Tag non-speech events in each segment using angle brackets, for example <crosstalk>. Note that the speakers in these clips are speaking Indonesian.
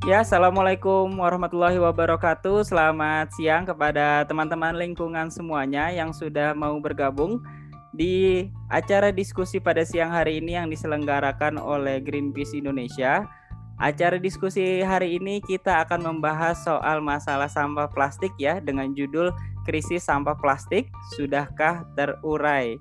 Ya, Assalamualaikum warahmatullahi wabarakatuh. Selamat siang kepada teman-teman lingkungan semuanya yang sudah mau bergabung di acara diskusi pada siang hari ini yang diselenggarakan oleh Greenpeace Indonesia. Acara diskusi hari ini kita akan membahas soal masalah sampah plastik ya dengan judul Krisis Sampah Plastik Sudahkah Terurai?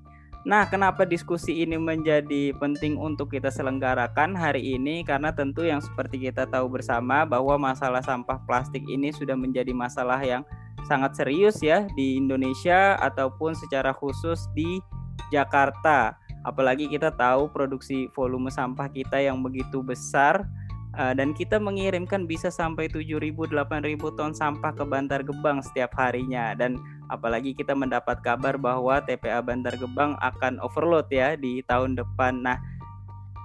Nah, kenapa diskusi ini menjadi penting untuk kita selenggarakan hari ini? Karena tentu yang seperti kita tahu bersama bahwa masalah sampah plastik ini sudah menjadi masalah yang sangat serius ya di Indonesia ataupun secara khusus di Jakarta. Apalagi kita tahu produksi volume sampah kita yang begitu besar uh, dan kita mengirimkan bisa sampai 7.000 8.000 ton sampah ke Bantar Gebang setiap harinya dan apalagi kita mendapat kabar bahwa TPA Bantar Gebang akan overload ya di tahun depan. Nah,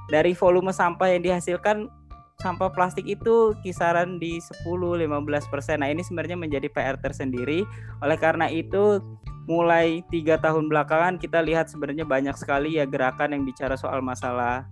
dari volume sampah yang dihasilkan sampah plastik itu kisaran di 10-15 persen. Nah ini sebenarnya menjadi PR tersendiri. Oleh karena itu mulai tiga tahun belakangan kita lihat sebenarnya banyak sekali ya gerakan yang bicara soal masalah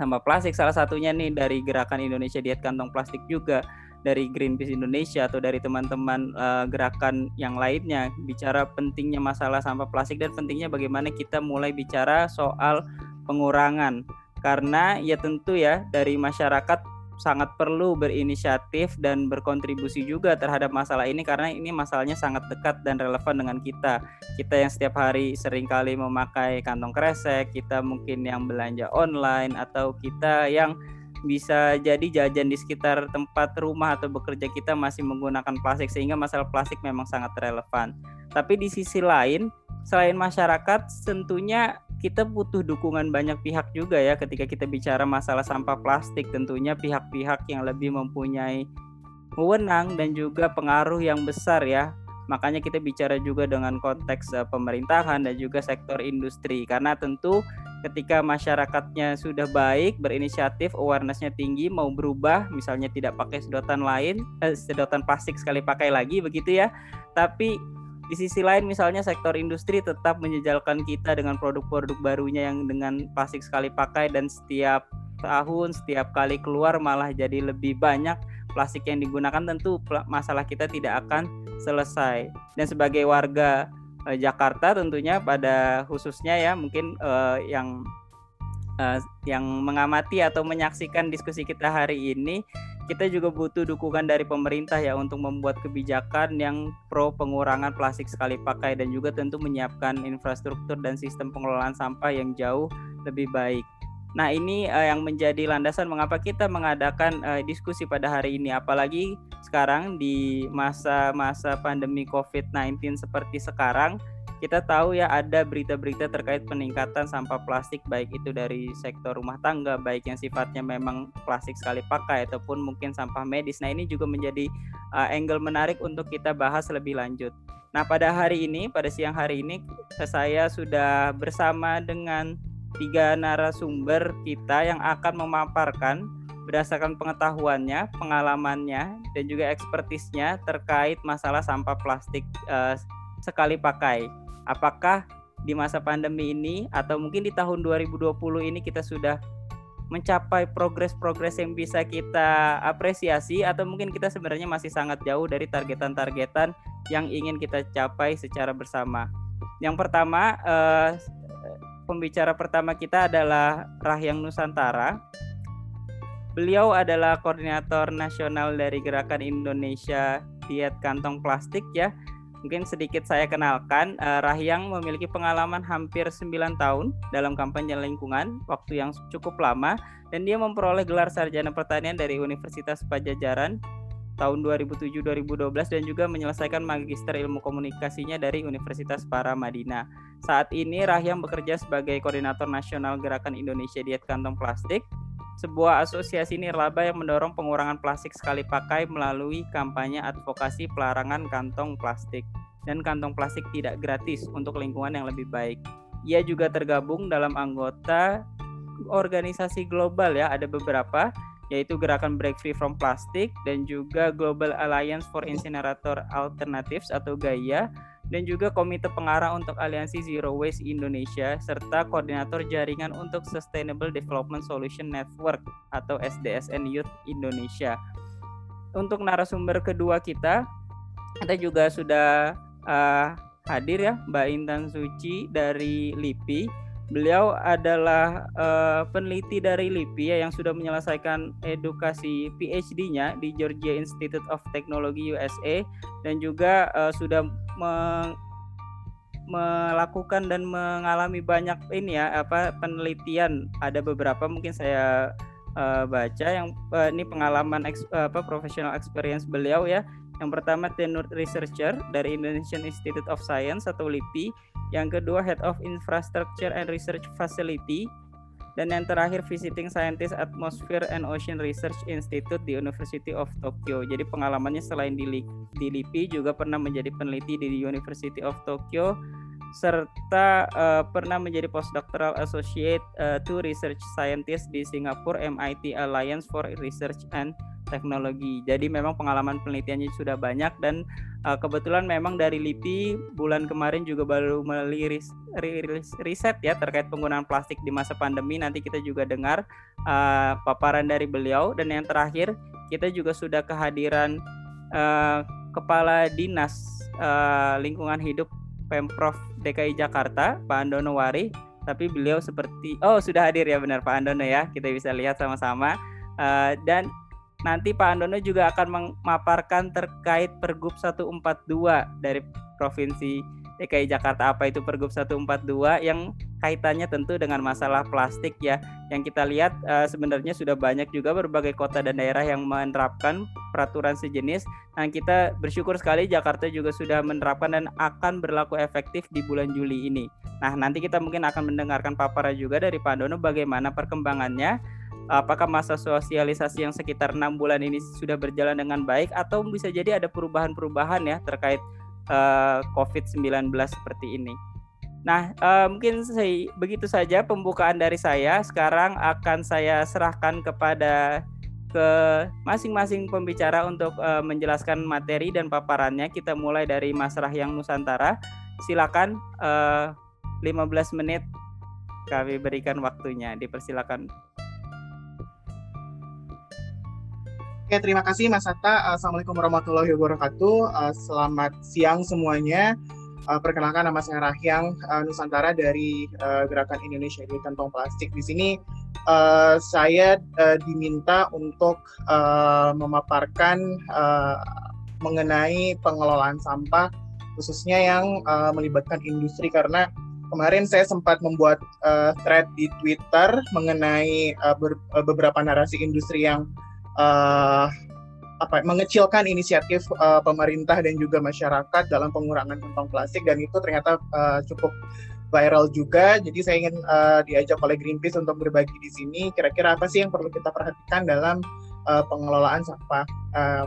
sampah plastik. Salah satunya nih dari gerakan Indonesia Diet Kantong Plastik juga dari Greenpeace Indonesia atau dari teman-teman uh, gerakan yang lainnya bicara pentingnya masalah sampah plastik dan pentingnya bagaimana kita mulai bicara soal pengurangan karena ya tentu ya dari masyarakat sangat perlu berinisiatif dan berkontribusi juga terhadap masalah ini karena ini masalahnya sangat dekat dan relevan dengan kita. Kita yang setiap hari sering kali memakai kantong kresek, kita mungkin yang belanja online atau kita yang bisa jadi jajan di sekitar tempat rumah atau bekerja kita masih menggunakan plastik sehingga masalah plastik memang sangat relevan. Tapi di sisi lain, selain masyarakat, tentunya kita butuh dukungan banyak pihak juga ya ketika kita bicara masalah sampah plastik. Tentunya pihak-pihak yang lebih mempunyai wewenang dan juga pengaruh yang besar ya Makanya kita bicara juga dengan konteks uh, pemerintahan dan juga sektor industri karena tentu ketika masyarakatnya sudah baik, berinisiatif, awarenessnya tinggi, mau berubah, misalnya tidak pakai sedotan lain, eh, sedotan plastik sekali pakai lagi begitu ya. Tapi di sisi lain misalnya sektor industri tetap menjejalkan kita dengan produk-produk barunya yang dengan plastik sekali pakai dan setiap tahun setiap kali keluar malah jadi lebih banyak plastik yang digunakan tentu masalah kita tidak akan selesai. Dan sebagai warga uh, Jakarta tentunya pada khususnya ya mungkin uh, yang uh, yang mengamati atau menyaksikan diskusi kita hari ini kita juga butuh dukungan dari pemerintah ya untuk membuat kebijakan yang pro pengurangan plastik sekali pakai dan juga tentu menyiapkan infrastruktur dan sistem pengelolaan sampah yang jauh lebih baik. Nah, ini uh, yang menjadi landasan mengapa kita mengadakan uh, diskusi pada hari ini apalagi sekarang di masa-masa pandemi COVID-19 seperti sekarang kita tahu ya ada berita-berita terkait peningkatan sampah plastik baik itu dari sektor rumah tangga baik yang sifatnya memang plastik sekali pakai ataupun mungkin sampah medis. Nah, ini juga menjadi uh, angle menarik untuk kita bahas lebih lanjut. Nah, pada hari ini, pada siang hari ini saya sudah bersama dengan tiga narasumber kita yang akan memaparkan berdasarkan pengetahuannya, pengalamannya, dan juga ekspertisnya terkait masalah sampah plastik uh, sekali pakai. Apakah di masa pandemi ini atau mungkin di tahun 2020 ini kita sudah mencapai progres-progres yang bisa kita apresiasi atau mungkin kita sebenarnya masih sangat jauh dari targetan-targetan yang ingin kita capai secara bersama. Yang pertama, uh, pembicara pertama kita adalah Rahyang Nusantara. Beliau adalah koordinator nasional dari Gerakan Indonesia Diet Kantong Plastik ya. Mungkin sedikit saya kenalkan, uh, Rahyang memiliki pengalaman hampir 9 tahun dalam kampanye lingkungan, waktu yang cukup lama, dan dia memperoleh gelar sarjana pertanian dari Universitas Pajajaran tahun 2007-2012 dan juga menyelesaikan magister ilmu komunikasinya dari Universitas Paramadina. Saat ini Rahyam bekerja sebagai koordinator nasional Gerakan Indonesia Diet Kantong Plastik, sebuah asosiasi nirlaba yang mendorong pengurangan plastik sekali pakai melalui kampanye advokasi pelarangan kantong plastik dan kantong plastik tidak gratis untuk lingkungan yang lebih baik. Ia juga tergabung dalam anggota organisasi global ya, ada beberapa yaitu gerakan Break Free from Plastic dan juga Global Alliance for Incinerator Alternatives atau GAIA dan juga Komite Pengarah untuk Aliansi Zero Waste Indonesia serta Koordinator Jaringan untuk Sustainable Development Solution Network atau SDSN Youth Indonesia. untuk narasumber kedua kita, kita juga sudah uh, hadir ya Mbak Intan Suci dari LIPI. Beliau adalah uh, peneliti dari LIPI ya yang sudah menyelesaikan edukasi PhD-nya di Georgia Institute of Technology USA dan juga uh, sudah me melakukan dan mengalami banyak ini ya apa penelitian ada beberapa mungkin saya uh, baca yang uh, ini pengalaman eks, apa professional experience beliau ya yang pertama tenure researcher dari Indonesian Institute of Science atau LIPI. Yang kedua Head of Infrastructure and Research Facility. Dan yang terakhir visiting scientist Atmosphere and Ocean Research Institute di University of Tokyo. Jadi pengalamannya selain di, di LIPI juga pernah menjadi peneliti di University of Tokyo serta uh, pernah menjadi postdoctoral associate uh, to research scientist di Singapore MIT Alliance for Research and teknologi. Jadi memang pengalaman penelitiannya sudah banyak dan uh, kebetulan memang dari LIPI bulan kemarin juga baru merilis riset ya terkait penggunaan plastik di masa pandemi. Nanti kita juga dengar uh, paparan dari beliau dan yang terakhir kita juga sudah kehadiran uh, kepala dinas uh, lingkungan hidup Pemprov DKI Jakarta, Pak Andono Wari. Tapi beliau seperti oh sudah hadir ya benar Pak Andono ya. Kita bisa lihat sama-sama. Uh, dan Nanti Pak Andono juga akan memaparkan terkait Pergub 142 dari Provinsi DKI Jakarta apa itu Pergub 142 yang kaitannya tentu dengan masalah plastik ya. Yang kita lihat uh, sebenarnya sudah banyak juga berbagai kota dan daerah yang menerapkan peraturan sejenis. Nah, kita bersyukur sekali Jakarta juga sudah menerapkan dan akan berlaku efektif di bulan Juli ini. Nah, nanti kita mungkin akan mendengarkan paparan juga dari Pak Andono bagaimana perkembangannya apakah masa sosialisasi yang sekitar enam bulan ini sudah berjalan dengan baik atau bisa jadi ada perubahan-perubahan ya terkait uh, eh, COVID-19 seperti ini. Nah, uh, mungkin saya, begitu saja pembukaan dari saya. Sekarang akan saya serahkan kepada ke masing-masing pembicara untuk uh, menjelaskan materi dan paparannya. Kita mulai dari Mas Rahyang Nusantara. Silakan uh, 15 menit kami berikan waktunya. Dipersilakan. Oke, terima kasih Mas Hatta. Assalamualaikum warahmatullahi wabarakatuh. Uh, selamat siang semuanya. Uh, perkenalkan nama saya Rahyang uh, Nusantara dari Gerakan Indonesia di Kantong Plastik. Di sini saya diminta untuk memaparkan mengenai pengelolaan sampah khususnya yang melibatkan industri karena kemarin saya sempat membuat thread di Twitter mengenai beberapa narasi industri yang uh, apa mengecilkan inisiatif uh, pemerintah dan juga masyarakat dalam pengurangan kantong plastik dan itu ternyata uh, cukup viral juga. Jadi saya ingin uh, diajak oleh Greenpeace untuk berbagi di sini. Kira-kira apa sih yang perlu kita perhatikan dalam uh, pengelolaan sampah? Uh,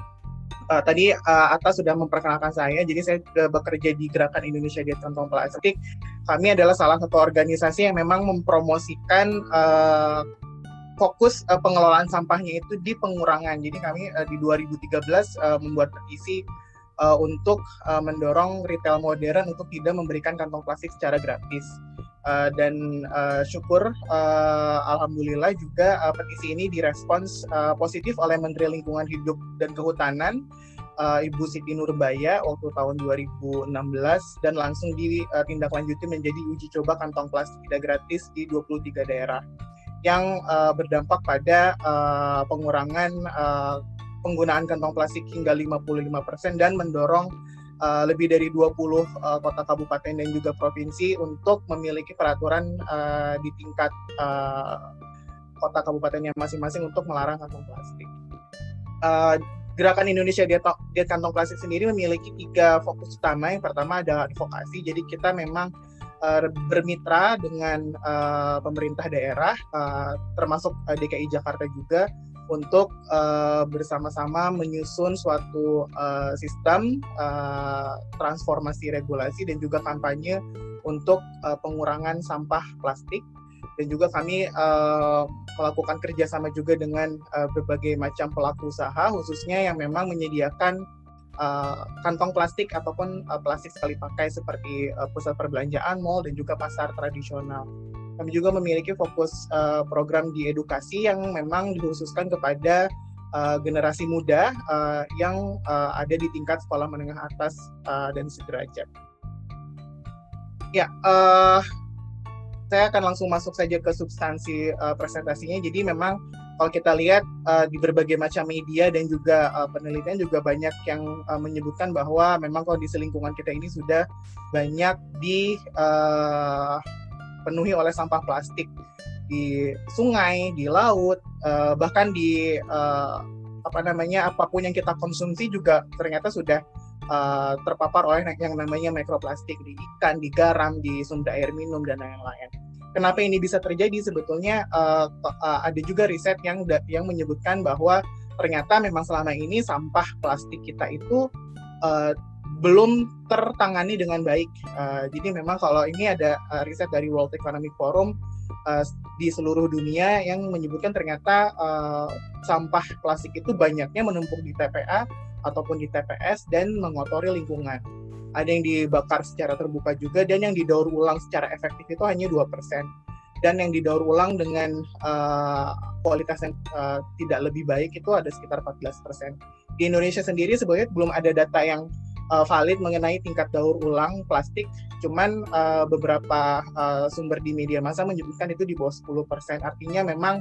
uh, tadi uh, Atta sudah memperkenalkan saya. Jadi saya sudah bekerja di Gerakan Indonesia Diet Kantong Plastik. Kami adalah salah satu organisasi yang memang mempromosikan uh, fokus uh, pengelolaan sampahnya itu di pengurangan. Jadi kami uh, di 2013 uh, membuat petisi uh, untuk uh, mendorong retail modern untuk tidak memberikan kantong plastik secara gratis. Uh, dan uh, syukur uh, alhamdulillah juga uh, petisi ini direspons uh, positif oleh Menteri Lingkungan Hidup dan Kehutanan uh, Ibu Siti Nurbaya waktu tahun 2016 dan langsung ditindaklanjuti menjadi uji coba kantong plastik tidak gratis di 23 daerah yang uh, berdampak pada uh, pengurangan uh, penggunaan kantong plastik hingga 55% dan mendorong uh, lebih dari 20 uh, kota kabupaten dan juga provinsi untuk memiliki peraturan uh, di tingkat uh, kota kabupatennya masing-masing untuk melarang kantong plastik. Uh, Gerakan Indonesia Diet, Diet Kantong Plastik sendiri memiliki tiga fokus utama. Yang pertama adalah advokasi. Jadi kita memang uh, bermitra dengan uh, pemerintah daerah, uh, termasuk uh, DKI Jakarta juga, untuk uh, bersama-sama menyusun suatu uh, sistem uh, transformasi regulasi dan juga kampanye untuk uh, pengurangan sampah plastik. Dan juga kami uh, melakukan kerjasama juga dengan uh, berbagai macam pelaku usaha khususnya yang memang menyediakan uh, kantong plastik ataupun uh, plastik sekali pakai seperti uh, pusat perbelanjaan, mall dan juga pasar tradisional. Kami juga memiliki fokus uh, program di edukasi yang memang dikhususkan kepada uh, generasi muda uh, yang uh, ada di tingkat sekolah menengah atas uh, dan sederajat. Ya, uh, saya akan langsung masuk saja ke substansi uh, presentasinya. Jadi memang kalau kita lihat uh, di berbagai macam media dan juga uh, penelitian juga banyak yang uh, menyebutkan bahwa memang kondisi lingkungan kita ini sudah banyak dipenuhi uh, oleh sampah plastik di sungai, di laut, uh, bahkan di uh, apa namanya apa pun yang kita konsumsi juga ternyata sudah uh, terpapar oleh yang namanya mikroplastik di ikan, di garam, di sumber air minum dan lain-lain. Kenapa ini bisa terjadi? Sebetulnya uh, uh, ada juga riset yang yang menyebutkan bahwa ternyata memang selama ini sampah plastik kita itu uh, belum tertangani dengan baik. Uh, jadi memang kalau ini ada uh, riset dari World Economic Forum uh, di seluruh dunia yang menyebutkan ternyata uh, sampah plastik itu banyaknya menumpuk di TPA ataupun di TPS dan mengotori lingkungan. Ada yang dibakar secara terbuka juga dan yang didaur ulang secara efektif itu hanya dua persen dan yang didaur ulang dengan uh, kualitas yang uh, tidak lebih baik itu ada sekitar 14%. Di Indonesia sendiri sebenarnya belum ada data yang uh, valid mengenai tingkat daur ulang plastik. Cuman uh, beberapa uh, sumber di media massa menyebutkan itu di bawah 10%. Artinya memang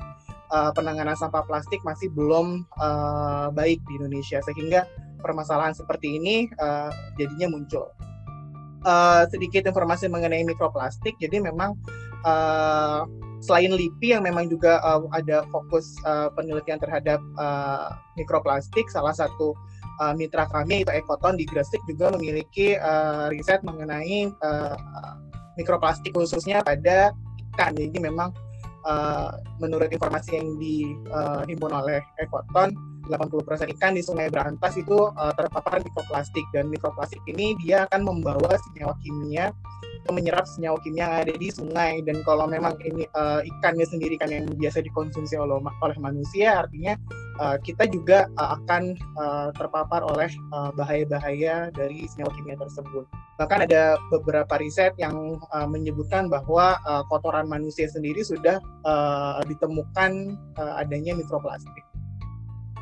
uh, penanganan sampah plastik masih belum uh, baik di Indonesia sehingga permasalahan seperti ini uh, jadinya muncul. Uh, sedikit informasi mengenai mikroplastik. Jadi memang uh, selain LIPI yang memang juga uh, ada fokus uh, penelitian terhadap uh, mikroplastik, salah satu uh, mitra kami yaitu Ekoton di Gresik juga memiliki uh, riset mengenai uh, mikroplastik khususnya pada ikan. Jadi memang uh, menurut informasi yang dihimpun uh, oleh Ekoton 80% ikan di Sungai Berantas itu uh, terpapar mikroplastik. Dan mikroplastik ini dia akan membawa senyawa kimia menyerap senyawa kimia yang ada di sungai. Dan kalau memang ini uh, ikannya sendiri kan yang biasa dikonsumsi oleh oleh manusia artinya uh, kita juga uh, akan uh, terpapar oleh bahaya-bahaya uh, dari senyawa kimia tersebut. Bahkan ada beberapa riset yang uh, menyebutkan bahwa uh, kotoran manusia sendiri sudah uh, ditemukan uh, adanya mikroplastik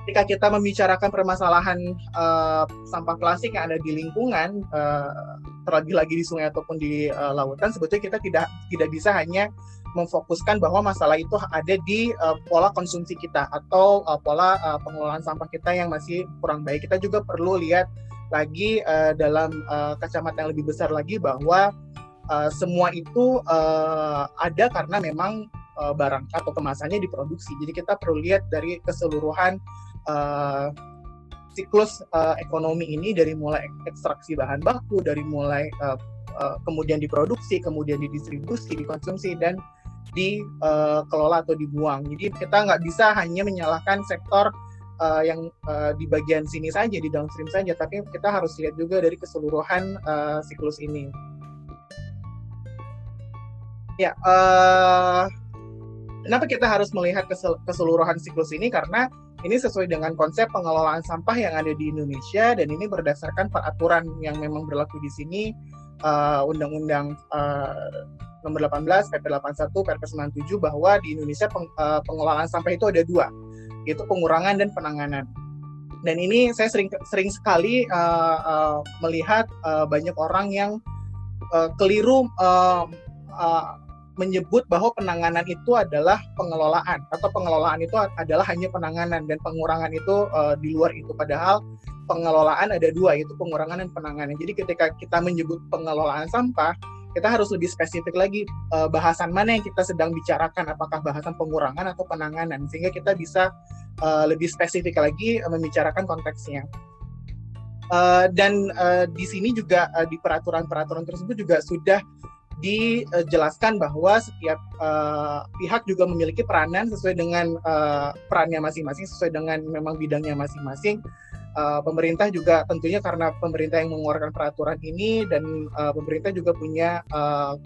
ketika kita membicarakan permasalahan uh, sampah plastik yang ada di lingkungan, uh, terlebih lagi di sungai ataupun di uh, lautan, sebetulnya kita tidak tidak bisa hanya memfokuskan bahwa masalah itu ada di uh, pola konsumsi kita atau uh, pola uh, pengelolaan sampah kita yang masih kurang baik. Kita juga perlu lihat lagi uh, dalam uh, kacamata yang lebih besar lagi bahwa uh, semua itu uh, ada karena memang barang atau kemasannya diproduksi. Jadi kita perlu lihat dari keseluruhan uh, siklus uh, ekonomi ini dari mulai ekstraksi bahan baku, dari mulai uh, uh, kemudian diproduksi, kemudian didistribusi, dikonsumsi dan dikelola uh, atau dibuang. Jadi kita nggak bisa hanya menyalahkan sektor uh, yang uh, di bagian sini saja, di downstream saja, tapi kita harus lihat juga dari keseluruhan uh, siklus ini. Ya, uh, kenapa kita harus melihat keseluruhan siklus ini? Karena ini sesuai dengan konsep pengelolaan sampah yang ada di Indonesia dan ini berdasarkan peraturan yang memang berlaku di sini uh, Undang-Undang uh, Nomor 18, PP 81, PP 97 bahwa di Indonesia peng, uh, pengelolaan sampah itu ada dua, yaitu pengurangan dan penanganan. Dan ini saya sering sering sekali uh, uh, melihat uh, banyak orang yang uh, keliru uh, uh, menyebut bahwa penanganan itu adalah pengelolaan atau pengelolaan itu adalah hanya penanganan dan pengurangan itu uh, di luar itu padahal pengelolaan ada dua yaitu pengurangan dan penanganan. Jadi ketika kita menyebut pengelolaan sampah kita harus lebih spesifik lagi uh, bahasan mana yang kita sedang bicarakan apakah bahasan pengurangan atau penanganan sehingga kita bisa uh, lebih spesifik lagi uh, membicarakan konteksnya. Uh, dan uh, di sini juga uh, di peraturan-peraturan tersebut juga sudah dijelaskan bahwa setiap uh, pihak juga memiliki peranan sesuai dengan uh, perannya masing-masing, sesuai dengan memang bidangnya masing-masing. Uh, pemerintah juga tentunya karena pemerintah yang mengeluarkan peraturan ini dan uh, pemerintah juga punya uh,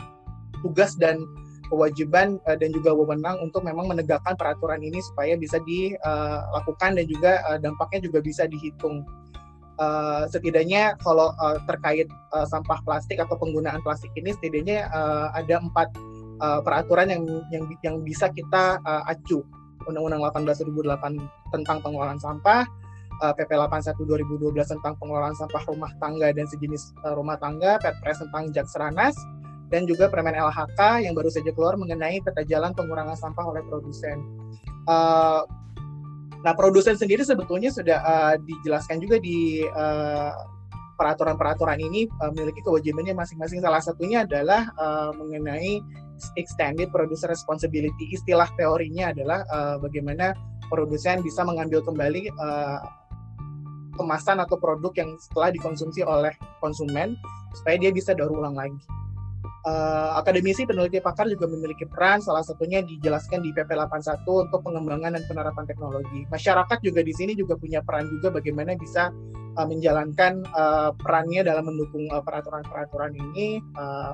tugas dan kewajiban uh, dan juga wewenang untuk memang menegakkan peraturan ini supaya bisa dilakukan dan juga uh, dampaknya juga bisa dihitung uh, setidaknya kalau uh, terkait uh, sampah plastik atau penggunaan plastik ini setidaknya uh, ada empat uh, peraturan yang yang yang bisa kita uh, acu. Undang-Undang 18 2008 tentang pengelolaan sampah, uh, PP 81 2012 tentang pengelolaan sampah rumah tangga dan sejenis uh, rumah tangga, Perpres tentang Jakseranas, dan juga Permen LHK yang baru saja keluar mengenai peta jalan pengurangan sampah oleh produsen. Uh, nah, produsen sendiri sebetulnya sudah uh, dijelaskan juga di peraturan-peraturan ini uh, memiliki kewajibannya masing-masing. Salah satunya adalah uh, mengenai extended producer responsibility. Istilah teorinya adalah uh, bagaimana produsen bisa mengambil kembali uh, kemasan atau produk yang setelah dikonsumsi oleh konsumen supaya dia bisa daur ulang lagi. Uh, akademisi peneliti pakar juga memiliki peran salah satunya dijelaskan di PP 81 untuk pengembangan dan penerapan teknologi. Masyarakat juga di sini juga punya peran juga bagaimana bisa uh, menjalankan uh, perannya dalam mendukung peraturan-peraturan uh, ini uh,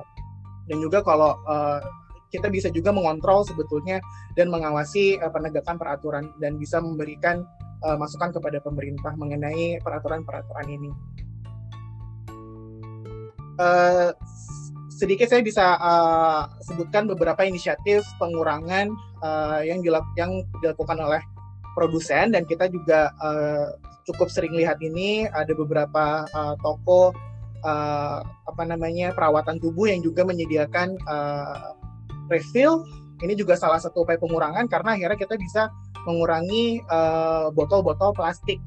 dan juga kalau uh, kita bisa juga mengontrol sebetulnya dan mengawasi uh, penegakan peraturan dan bisa memberikan uh, masukan kepada pemerintah mengenai peraturan-peraturan ini. Uh, sedikit saya bisa uh, sebutkan beberapa inisiatif pengurangan uh, yang, dilak yang dilakukan oleh produsen dan kita juga uh, cukup sering lihat ini ada beberapa uh, toko uh, apa namanya perawatan tubuh yang juga menyediakan uh, refill. Ini juga salah satu upaya pengurangan karena akhirnya kita bisa mengurangi botol-botol uh, plastik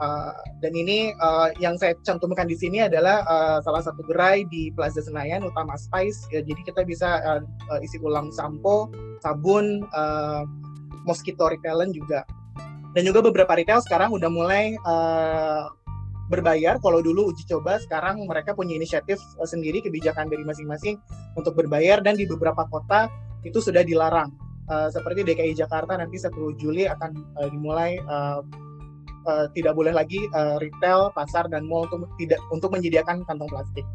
uh, dan ini uh, yang saya cantumkan di sini adalah uh, salah satu gerai di Plaza Senayan Utama Spice ya, jadi kita bisa uh, uh, isi ulang sampo sabun uh, mosquito repellent juga dan juga beberapa retail sekarang udah mulai uh, berbayar. Kalau dulu uji coba, sekarang mereka punya inisiatif uh, sendiri kebijakan dari masing-masing untuk berbayar dan di beberapa kota itu sudah dilarang. Uh, seperti DKI Jakarta nanti 10 Juli akan uh, dimulai uh, uh, tidak boleh lagi uh, retail, pasar dan mall untuk tidak untuk menyediakan kantong plastik.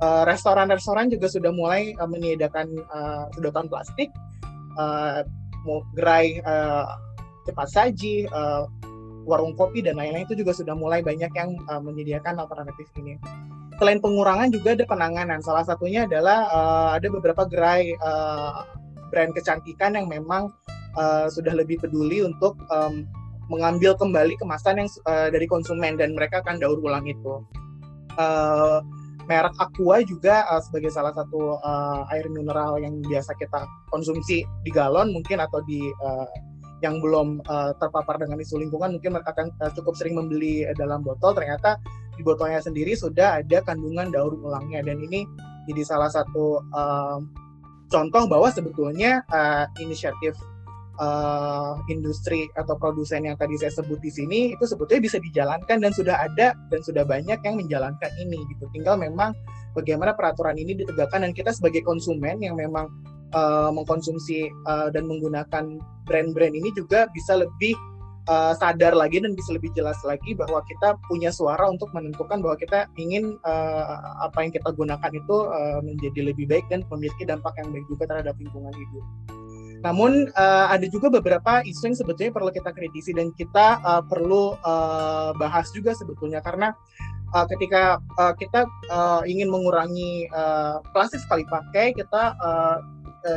Restoran-restoran uh, juga sudah mulai uh, menyediakan uh, sedotan plastik, uh, gerai uh, cepat saji, uh, warung kopi dan lain-lain itu juga sudah mulai banyak yang uh, menyediakan alternatif ini. Selain pengurangan juga ada penanganan. Salah satunya adalah uh, ada beberapa gerai uh, brand kecantikan yang memang uh, sudah lebih peduli untuk um, mengambil kembali kemasan yang uh, dari konsumen dan mereka akan daur ulang itu. Uh, merek Aqua juga uh, sebagai salah satu uh, air mineral yang biasa kita konsumsi di galon mungkin atau di uh, yang belum uh, terpapar dengan isu lingkungan mungkin akan uh, cukup sering membeli dalam botol ternyata di botolnya sendiri sudah ada kandungan daur ulangnya dan ini jadi salah satu uh, contoh bahwa sebetulnya uh, inisiatif uh, industri atau produsen yang tadi saya sebut di sini itu sebetulnya bisa dijalankan dan sudah ada dan sudah banyak yang menjalankan ini gitu tinggal memang bagaimana peraturan ini ditegakkan dan kita sebagai konsumen yang memang uh, mengkonsumsi uh, dan menggunakan brand-brand ini juga bisa lebih uh, sadar lagi dan bisa lebih jelas lagi bahwa kita punya suara untuk menentukan bahwa kita ingin uh, apa yang kita gunakan itu uh, menjadi lebih baik dan memiliki dampak yang baik juga terhadap lingkungan hidup. Namun uh, ada juga beberapa isu yang sebetulnya perlu kita kritisi dan kita uh, perlu uh, bahas juga sebetulnya karena uh, ketika uh, kita uh, ingin mengurangi uh, plastik sekali pakai, kita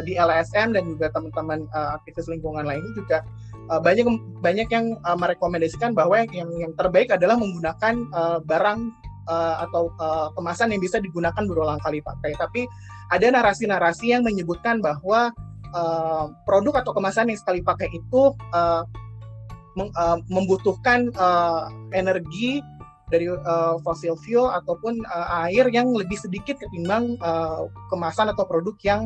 di LSM dan juga teman-teman uh, aktivis lingkungan lainnya juga uh, banyak banyak yang uh, merekomendasikan bahwa yang yang terbaik adalah menggunakan uh, barang uh, atau uh, kemasan yang bisa digunakan berulang kali pakai. Tapi ada narasi-narasi yang menyebutkan bahwa uh, produk atau kemasan yang sekali pakai itu uh, meng, uh, membutuhkan uh, energi dari uh, fossil fuel ataupun uh, air yang lebih sedikit ketimbang uh, kemasan atau produk yang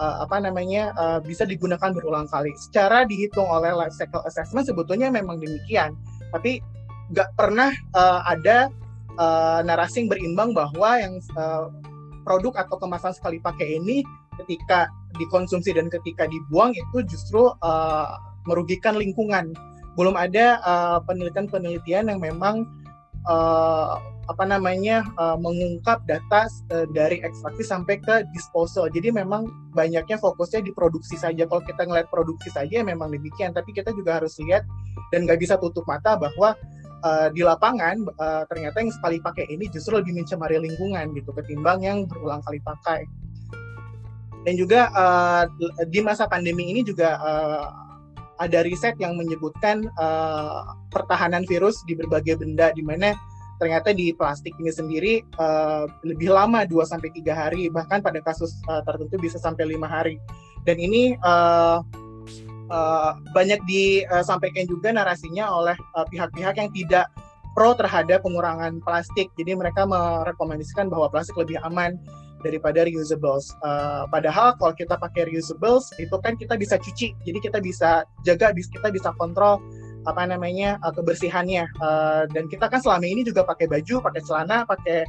uh, apa namanya uh, bisa digunakan berulang kali. Secara dihitung oleh life cycle assessment sebetulnya memang demikian, tapi nggak pernah uh, ada uh, narasi yang berimbang bahwa yang uh, produk atau kemasan sekali pakai ini ketika dikonsumsi dan ketika dibuang itu justru uh, merugikan lingkungan. Belum ada penelitian-penelitian uh, yang memang uh, apa namanya uh, mengungkap data uh, dari ekstraksi sampai ke disposal. Jadi memang banyaknya fokusnya di produksi saja. Kalau kita ngeliat produksi saja memang demikian, tapi kita juga harus lihat dan nggak bisa tutup mata bahwa di lapangan ternyata yang sekali pakai ini justru lebih mencemari lingkungan gitu ketimbang yang berulang kali pakai. Dan juga uh, di masa pandemi ini juga uh, ada riset yang menyebutkan uh, pertahanan virus di berbagai benda di mana ternyata di plastik ini sendiri uh, lebih lama 2 sampai 3 hari bahkan pada kasus uh, tertentu bisa sampai lima hari. Dan ini uh, uh, banyak disampaikan juga narasinya oleh pihak-pihak uh, yang tidak pro terhadap pengurangan plastik. Jadi mereka merekomendasikan bahwa plastik lebih aman daripada reusables. Uh, padahal kalau kita pakai reusables itu kan kita bisa cuci, jadi kita bisa jaga, kita bisa kontrol apa namanya uh, kebersihannya. Uh, dan kita kan selama ini juga pakai baju, pakai celana, pakai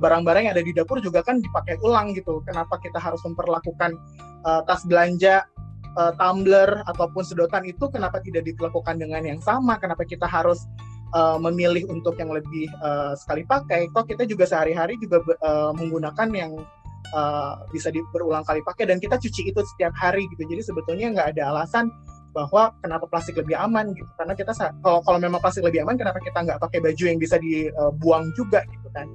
barang-barang uh, yang ada di dapur juga kan dipakai ulang gitu. Kenapa kita harus memperlakukan uh, tas belanja uh, tumbler ataupun sedotan itu kenapa tidak dilakukan dengan yang sama? Kenapa kita harus uh, memilih untuk yang lebih uh, sekali pakai, kok kita juga sehari-hari juga uh, menggunakan yang uh, bisa di, berulang kali pakai dan kita cuci itu setiap hari gitu. Jadi sebetulnya nggak ada alasan bahwa kenapa plastik lebih aman gitu. Karena kita kalau kalau memang plastik lebih aman kenapa kita nggak pakai baju yang bisa dibuang juga gitu kan?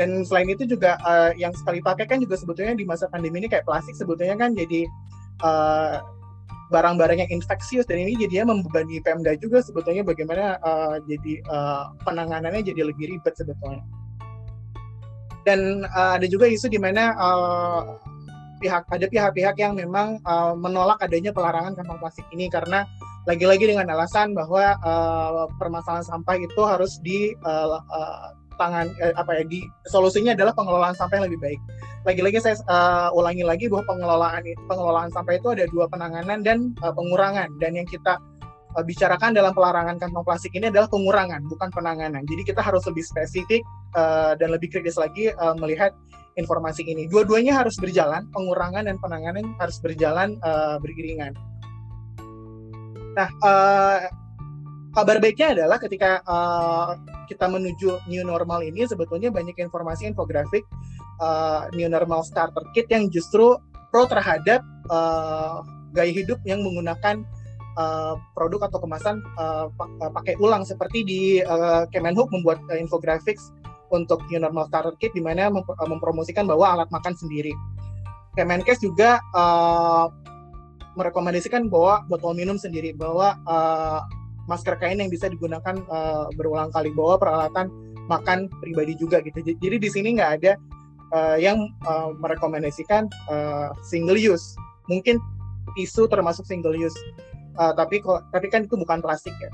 Dan selain itu juga uh, yang sekali pakai kan juga sebetulnya di masa pandemi ini kayak plastik sebetulnya kan jadi uh, barang-barang yang infeksius dan ini jadinya membebani Pemda juga sebetulnya bagaimana uh, jadi uh, penanganannya jadi lebih ribet sebetulnya. Dan uh, ada juga isu di mana uh, pihak ada pihak-pihak yang memang uh, menolak adanya pelarangan kantong plastik ini karena lagi-lagi dengan alasan bahwa uh, permasalahan sampah itu harus di uh, uh, eh, apa ya di solusinya adalah pengelolaan sampah yang lebih baik. Lagi-lagi saya uh, ulangi lagi bahwa pengelolaan pengelolaan sampah itu ada dua penanganan dan uh, pengurangan dan yang kita uh, bicarakan dalam pelarangan kantong plastik ini adalah pengurangan bukan penanganan. Jadi kita harus lebih spesifik uh, dan lebih kritis lagi uh, melihat informasi ini. Dua-duanya harus berjalan, pengurangan dan penanganan harus berjalan uh, beriringan. Nah, uh, kabar baiknya adalah ketika uh, kita menuju new normal ini sebetulnya banyak informasi infografik uh, new normal starter kit yang justru pro terhadap uh, gaya hidup yang menggunakan uh, produk atau kemasan uh, pakai ulang seperti di uh, Kemenhub membuat uh, infografik untuk new normal starter kit di mana mem mempromosikan bahwa alat makan sendiri. Kemenkes juga uh, merekomendasikan bahwa botol minum sendiri bahwa uh, masker kain yang bisa digunakan uh, berulang kali bawa peralatan makan pribadi juga gitu. Jadi di sini nggak ada uh, yang uh, merekomendasikan uh, single use. Mungkin tisu termasuk single use. Uh, tapi tapi kan itu bukan plastik ya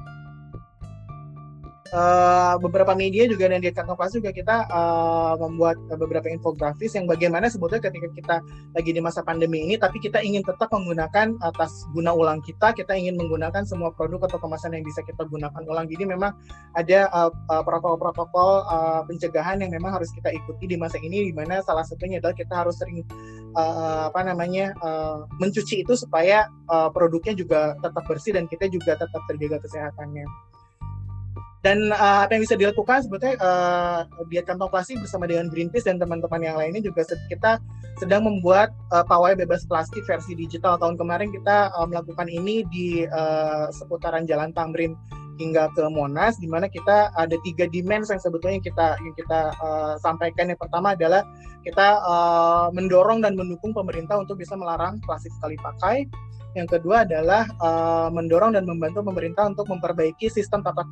uh, beberapa media juga dan di kantong plastik juga kita uh, membuat beberapa infografis yang bagaimana sebetulnya ketika kita lagi di masa pandemi ini tapi kita ingin tetap menggunakan atas guna ulang kita kita ingin menggunakan semua produk atau kemasan yang bisa kita gunakan ulang. Jadi memang ada protokol-protokol uh, uh, pencegahan yang memang harus kita ikuti di masa ini di mana salah satunya adalah kita harus sering uh, apa namanya uh, mencuci itu supaya uh, produknya juga tetap bersih dan kita juga tetap terjaga kesehatannya dan uh, apa yang bisa dilakukan sebetulnya uh, diet kantong plastik bersama dengan Greenpeace dan teman-teman yang lainnya juga kita sedang membuat uh, pawai bebas plastik versi digital. Tahun kemarin kita uh, melakukan ini di uh, seputaran Jalan Tamrin hingga ke Monas di mana kita ada tiga dimensi yang sebetulnya kita yang kita uh, sampaikan yang pertama adalah kita uh, mendorong dan mendukung pemerintah untuk bisa melarang plastik sekali pakai yang kedua adalah uh, mendorong dan membantu pemerintah untuk memperbaiki sistem tata,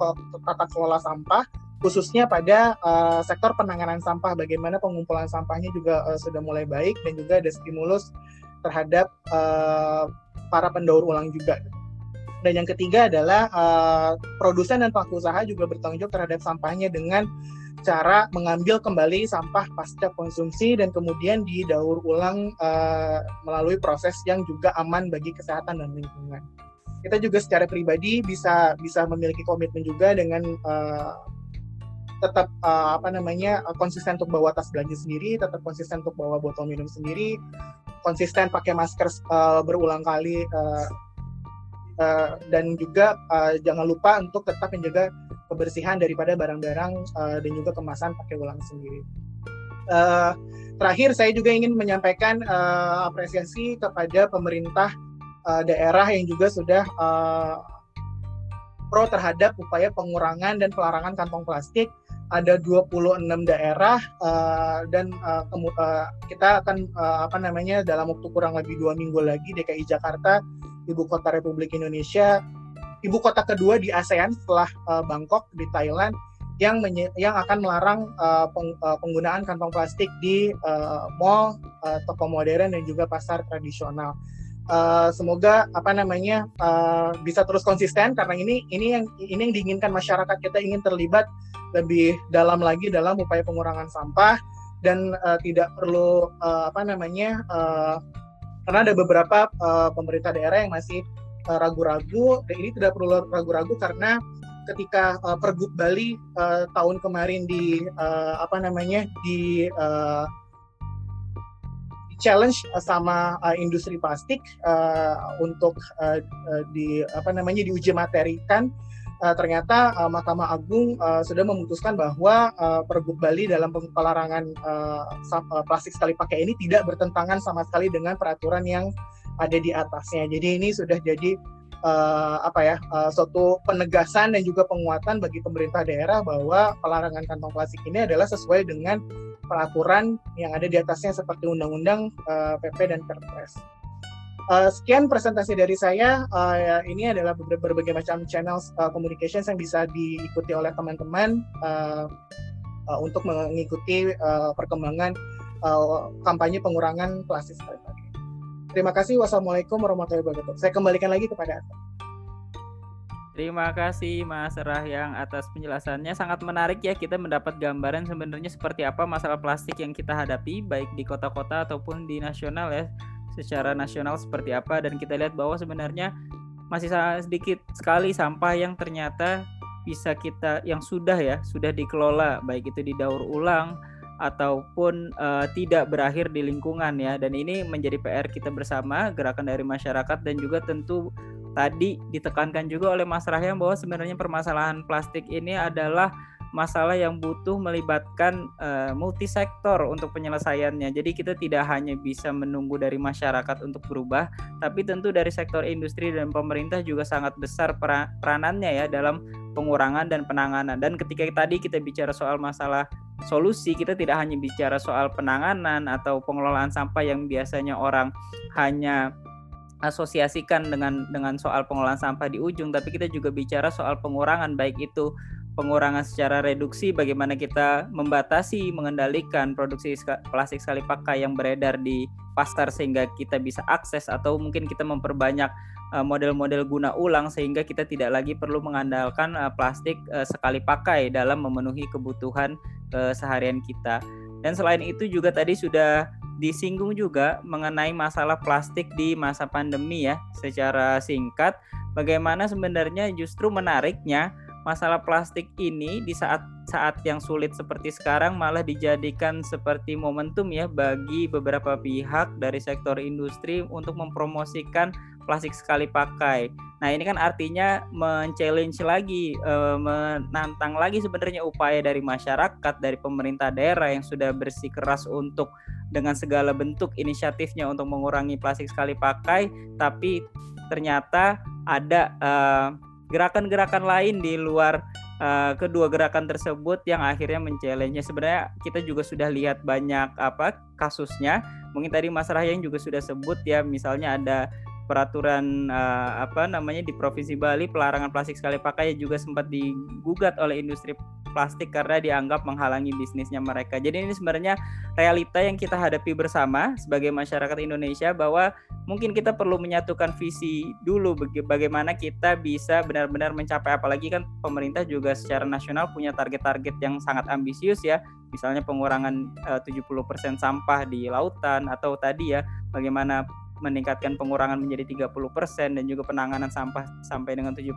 tata kelola sampah, khususnya pada uh, sektor penanganan sampah. Bagaimana pengumpulan sampahnya juga uh, sudah mulai baik dan juga ada stimulus terhadap uh, para pendaur ulang juga. Dan yang ketiga adalah uh, produsen dan pelaku usaha juga bertanggung jawab terhadap sampahnya dengan cara mengambil kembali sampah pasca konsumsi dan kemudian didaur ulang uh, melalui proses yang juga aman bagi kesehatan dan lingkungan. Kita juga secara pribadi bisa bisa memiliki komitmen juga dengan uh, tetap uh, apa namanya konsisten untuk bawa tas belanja sendiri, tetap konsisten untuk bawa botol minum sendiri, konsisten pakai masker uh, berulang kali uh, uh, dan juga uh, jangan lupa untuk tetap menjaga kebersihan daripada barang-barang uh, dan juga kemasan pakai ulang sendiri. Uh, terakhir saya juga ingin menyampaikan uh, apresiasi kepada pemerintah uh, daerah yang juga sudah uh, pro terhadap upaya pengurangan dan pelarangan kantong plastik ada 26 daerah uh, dan uh, uh, kita akan uh, apa namanya dalam waktu kurang lebih dua minggu lagi DKI Jakarta ibu kota Republik Indonesia, ibu kota kedua di ASEAN setelah uh, Bangkok di Thailand yang yang akan melarang uh, peng uh, penggunaan kantong plastik di uh, mall, uh, toko modern dan juga pasar tradisional. Uh, semoga apa namanya uh, bisa terus konsisten karena ini ini yang ini yang diinginkan masyarakat kita ingin terlibat lebih dalam lagi dalam upaya pengurangan sampah dan uh, tidak perlu uh, apa namanya uh, karena ada beberapa uh, pemerintah daerah yang masih ragu-ragu dan ini tidak perlu ragu-ragu karena ketika uh, Pergub Bali uh, tahun kemarin di uh, apa namanya di uh, challenge sama uh, industri plastik uh, untuk uh, uh, di apa namanya diuji materikan uh, ternyata uh, Mahkamah Agung uh, sudah memutuskan bahwa uh, Pergub Bali dalam pelarangan uh, plastik sekali pakai ini tidak bertentangan sama sekali dengan peraturan yang ada di atasnya. Jadi ini sudah jadi uh, apa ya uh, suatu penegasan dan juga penguatan bagi pemerintah daerah bahwa pelarangan kantong plastik ini adalah sesuai dengan peraturan yang ada di atasnya seperti undang-undang uh, PP dan Perpres. Uh, sekian presentasi dari saya. Uh, ini adalah berbagai macam channel uh, communications yang bisa diikuti oleh teman-teman uh, uh, untuk mengikuti uh, perkembangan uh, kampanye pengurangan plastik. Terima kasih. Wassalamualaikum warahmatullahi wabarakatuh. Saya kembalikan lagi kepada Ata. Terima kasih Mas Rahyang atas penjelasannya. Sangat menarik ya kita mendapat gambaran sebenarnya seperti apa masalah plastik yang kita hadapi baik di kota-kota ataupun di nasional ya. Secara nasional seperti apa dan kita lihat bahwa sebenarnya masih sangat sedikit sekali sampah yang ternyata bisa kita yang sudah ya sudah dikelola baik itu didaur ulang ataupun uh, tidak berakhir di lingkungan ya. Dan ini menjadi PR kita bersama gerakan dari masyarakat dan juga tentu tadi ditekankan juga oleh Mas Rahyam bahwa sebenarnya permasalahan plastik ini adalah masalah yang butuh melibatkan uh, multisektor untuk penyelesaiannya. Jadi kita tidak hanya bisa menunggu dari masyarakat untuk berubah, tapi tentu dari sektor industri dan pemerintah juga sangat besar peranannya ya dalam pengurangan dan penanganan. Dan ketika tadi kita bicara soal masalah solusi, kita tidak hanya bicara soal penanganan atau pengelolaan sampah yang biasanya orang hanya asosiasikan dengan dengan soal pengelolaan sampah di ujung, tapi kita juga bicara soal pengurangan baik itu pengurangan secara reduksi bagaimana kita membatasi mengendalikan produksi plastik sekali pakai yang beredar di pasar sehingga kita bisa akses atau mungkin kita memperbanyak eh, model-model guna ulang sehingga kita tidak lagi perlu mengandalkan eh, plastik eh, sekali pakai dalam memenuhi kebutuhan seharian kita. Dan selain itu juga tadi sudah disinggung juga mengenai masalah plastik di masa pandemi ya secara singkat bagaimana sebenarnya justru menariknya masalah plastik ini di saat-saat yang sulit seperti sekarang malah dijadikan seperti momentum ya bagi beberapa pihak dari sektor industri untuk mempromosikan plastik sekali pakai. Nah, ini kan artinya men-challenge lagi, e, menantang lagi sebenarnya upaya dari masyarakat, dari pemerintah daerah yang sudah bersikeras untuk dengan segala bentuk inisiatifnya untuk mengurangi plastik sekali pakai, tapi ternyata ada uh, gerakan-gerakan lain di luar uh, kedua gerakan tersebut yang akhirnya men-challenge. Sebenarnya kita juga sudah lihat banyak apa kasusnya. Mungkin tadi Mas Rahyang juga sudah sebut ya, misalnya ada peraturan uh, apa namanya di Provinsi Bali pelarangan plastik sekali pakai juga sempat digugat oleh industri plastik karena dianggap menghalangi bisnisnya mereka. Jadi ini sebenarnya realita yang kita hadapi bersama sebagai masyarakat Indonesia bahwa mungkin kita perlu menyatukan visi dulu bagaimana kita bisa benar-benar mencapai apalagi kan pemerintah juga secara nasional punya target-target yang sangat ambisius ya. Misalnya pengurangan eh, uh, 70% sampah di lautan atau tadi ya bagaimana meningkatkan pengurangan menjadi 30% dan juga penanganan sampah sampai dengan 70%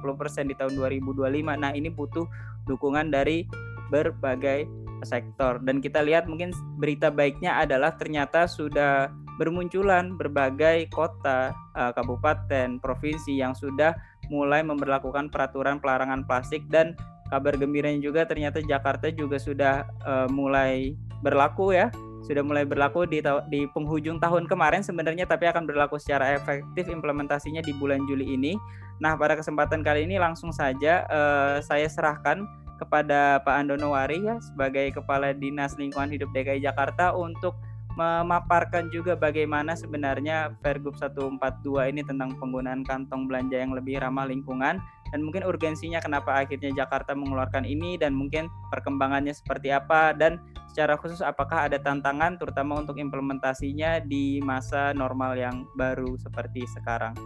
di tahun 2025. Nah, ini butuh dukungan dari berbagai sektor dan kita lihat mungkin berita baiknya adalah ternyata sudah bermunculan berbagai kota, eh, kabupaten, provinsi yang sudah mulai memperlakukan peraturan pelarangan plastik dan kabar gembiranya juga ternyata Jakarta juga sudah uh, mulai berlaku ya sudah mulai berlaku di di penghujung tahun kemarin sebenarnya tapi akan berlaku secara efektif implementasinya di bulan Juli ini. Nah, pada kesempatan kali ini langsung saja uh, saya serahkan kepada Pak Andono Wari ya sebagai Kepala Dinas Lingkungan Hidup DKI Jakarta untuk memaparkan juga bagaimana sebenarnya Pergub 142 ini tentang penggunaan kantong belanja yang lebih ramah lingkungan dan mungkin urgensinya kenapa akhirnya Jakarta mengeluarkan ini dan mungkin perkembangannya seperti apa dan secara khusus apakah ada tantangan terutama untuk implementasinya di masa normal yang baru seperti sekarang.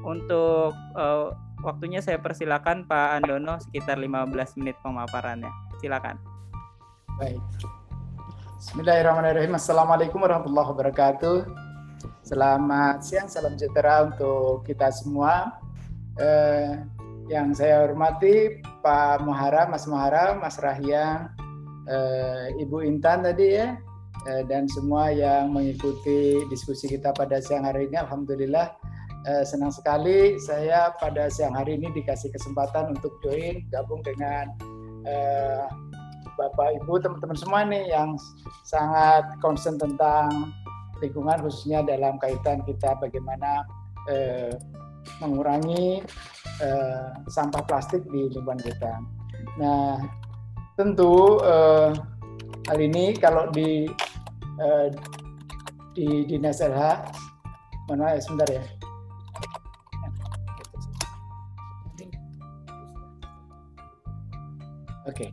Untuk uh, waktunya saya persilakan Pak Andono sekitar 15 menit pemaparannya. Silakan. Baik. Bismillahirrahmanirrahim. Assalamualaikum warahmatullahi wabarakatuh. Selamat siang, salam sejahtera untuk kita semua. Eh, yang saya hormati Pak Muhara, Mas Muhara, Mas Rahyang, eh, Ibu Intan tadi ya, eh, dan semua yang mengikuti diskusi kita pada siang hari ini. Alhamdulillah eh, senang sekali saya pada siang hari ini dikasih kesempatan untuk join gabung dengan eh, Bapak Ibu teman-teman semua nih yang sangat concern tentang lingkungan khususnya dalam kaitan kita bagaimana eh, mengurangi eh, sampah plastik di lingkungan kita. Nah, tentu eh, hal ini kalau di eh, di dinas LH, mana ya sebentar ya. Oke. Okay.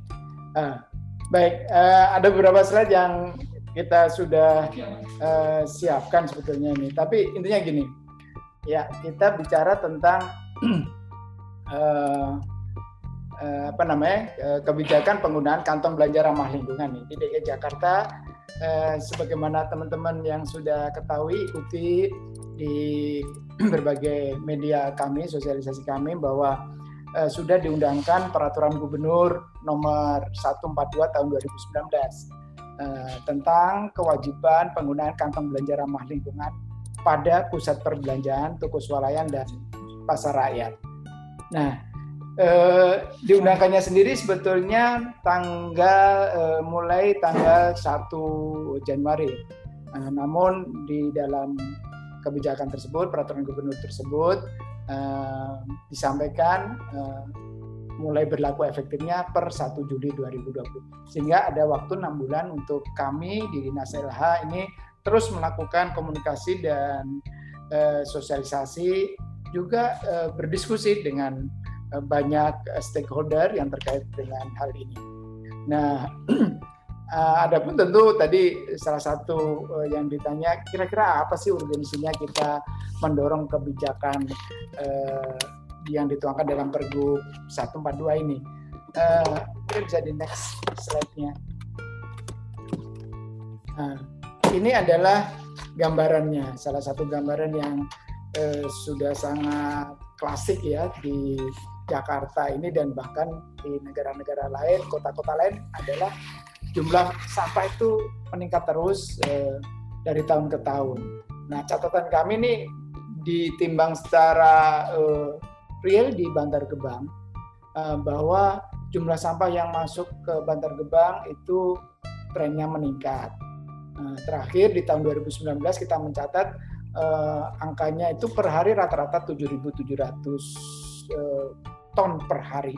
Uh, Baik, uh, ada beberapa slide yang kita sudah uh, siapkan sebetulnya ini. Tapi intinya gini, ya kita bicara tentang <clears throat> uh, uh, apa namanya uh, kebijakan penggunaan kantong belanja ramah lingkungan nih di DKI Jakarta. Sebagaimana teman-teman yang sudah ketahui ikuti di <clears throat> berbagai media kami, sosialisasi kami bahwa sudah diundangkan peraturan gubernur nomor 142 tahun 2019 uh, tentang kewajiban penggunaan kantong belanja ramah lingkungan pada pusat perbelanjaan, toko swalayan dan pasar rakyat. Nah, uh, diundangkannya sendiri sebetulnya tanggal uh, mulai tanggal 1 Januari. Uh, namun di dalam kebijakan tersebut, peraturan gubernur tersebut uh, disampaikan uh, mulai berlaku efektifnya per 1 Juli 2020. Sehingga ada waktu enam bulan untuk kami di Dinas LH ini terus melakukan komunikasi dan uh, sosialisasi juga uh, berdiskusi dengan uh, banyak stakeholder yang terkait dengan hal ini. Nah, <clears throat> Adapun tentu tadi salah satu yang ditanya kira-kira apa sih urgensinya kita mendorong kebijakan yang dituangkan dalam Pergub 142 ini. Uh, bisa di next slide-nya. Nah, ini adalah gambarannya, salah satu gambaran yang uh, sudah sangat klasik ya di Jakarta ini dan bahkan di negara-negara lain, kota-kota lain adalah jumlah sampah itu meningkat terus eh, dari tahun ke tahun. Nah, catatan kami nih ditimbang secara eh, real di Bantar Gebang eh, bahwa jumlah sampah yang masuk ke Bantar Gebang itu trennya meningkat. Nah, terakhir di tahun 2019 kita mencatat eh, angkanya itu per hari rata-rata 7.700 eh, ton per hari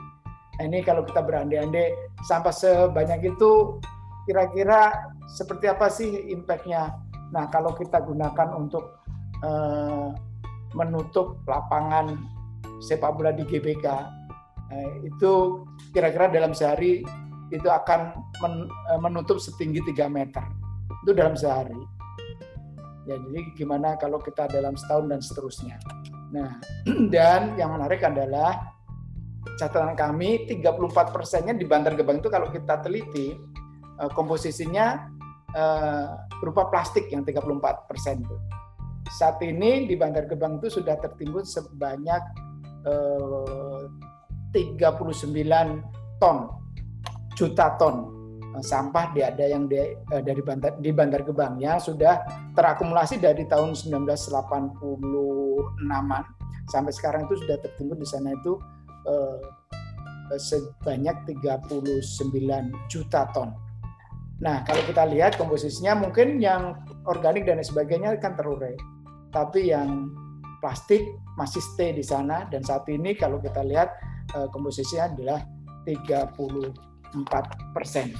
Nah, ini kalau kita berandai-andai sampah sebanyak itu kira-kira seperti apa sih impact-nya? Nah, kalau kita gunakan untuk uh, menutup lapangan sepak bola di GBK, uh, itu kira-kira dalam sehari itu akan men, uh, menutup setinggi 3 meter. Itu dalam sehari. Ya, jadi gimana kalau kita dalam setahun dan seterusnya. Nah, <clears throat> dan yang menarik adalah catatan kami 34 persennya di Bantar Gebang itu kalau kita teliti eh, komposisinya eh, berupa plastik yang 34 persen itu. Saat ini di Bantar Gebang itu sudah tertimbun sebanyak 39 eh, ton juta ton sampah di ada yang di, dari Bantar di Bantar Gebang ya sudah terakumulasi dari tahun 1986-an sampai sekarang itu sudah tertimbun di sana itu Eh, sebanyak 39 juta ton. Nah, kalau kita lihat komposisinya mungkin yang organik dan sebagainya kan terurai. Tapi yang plastik masih stay di sana dan saat ini kalau kita lihat eh, komposisinya adalah 34 persen.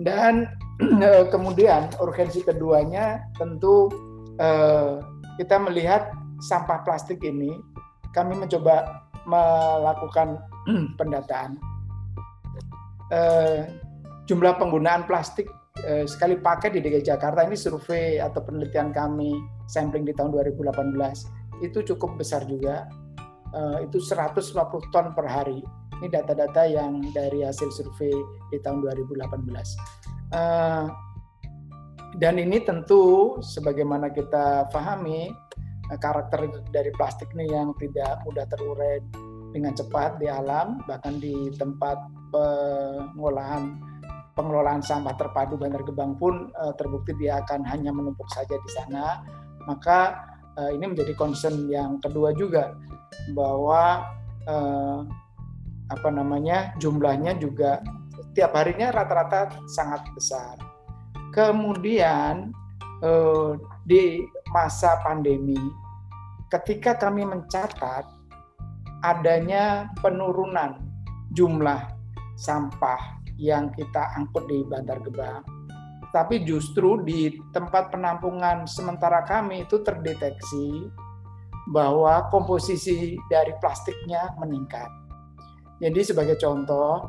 Dan <clears throat> kemudian urgensi keduanya tentu uh, kita melihat sampah plastik ini kami mencoba melakukan <clears throat> pendataan. Uh, jumlah penggunaan plastik sekali pakai di DKI Jakarta ini survei atau penelitian kami sampling di tahun 2018 itu cukup besar juga. Itu 150 ton per hari ini data-data yang dari hasil survei di tahun 2018 uh, dan ini tentu sebagaimana kita pahami karakter dari plastik ini yang tidak mudah terurai dengan cepat di alam bahkan di tempat pengolahan pengelolaan sampah terpadu Bantar Gebang pun uh, terbukti dia akan hanya menumpuk saja di sana. Maka ini menjadi concern yang kedua juga bahwa apa namanya jumlahnya juga setiap harinya rata-rata sangat besar kemudian uh, di masa pandemi ketika kami mencatat adanya penurunan jumlah sampah yang kita angkut di Bantar Gebang, tapi justru di tempat penampungan sementara kami itu terdeteksi bahwa komposisi dari plastiknya meningkat. Jadi sebagai contoh,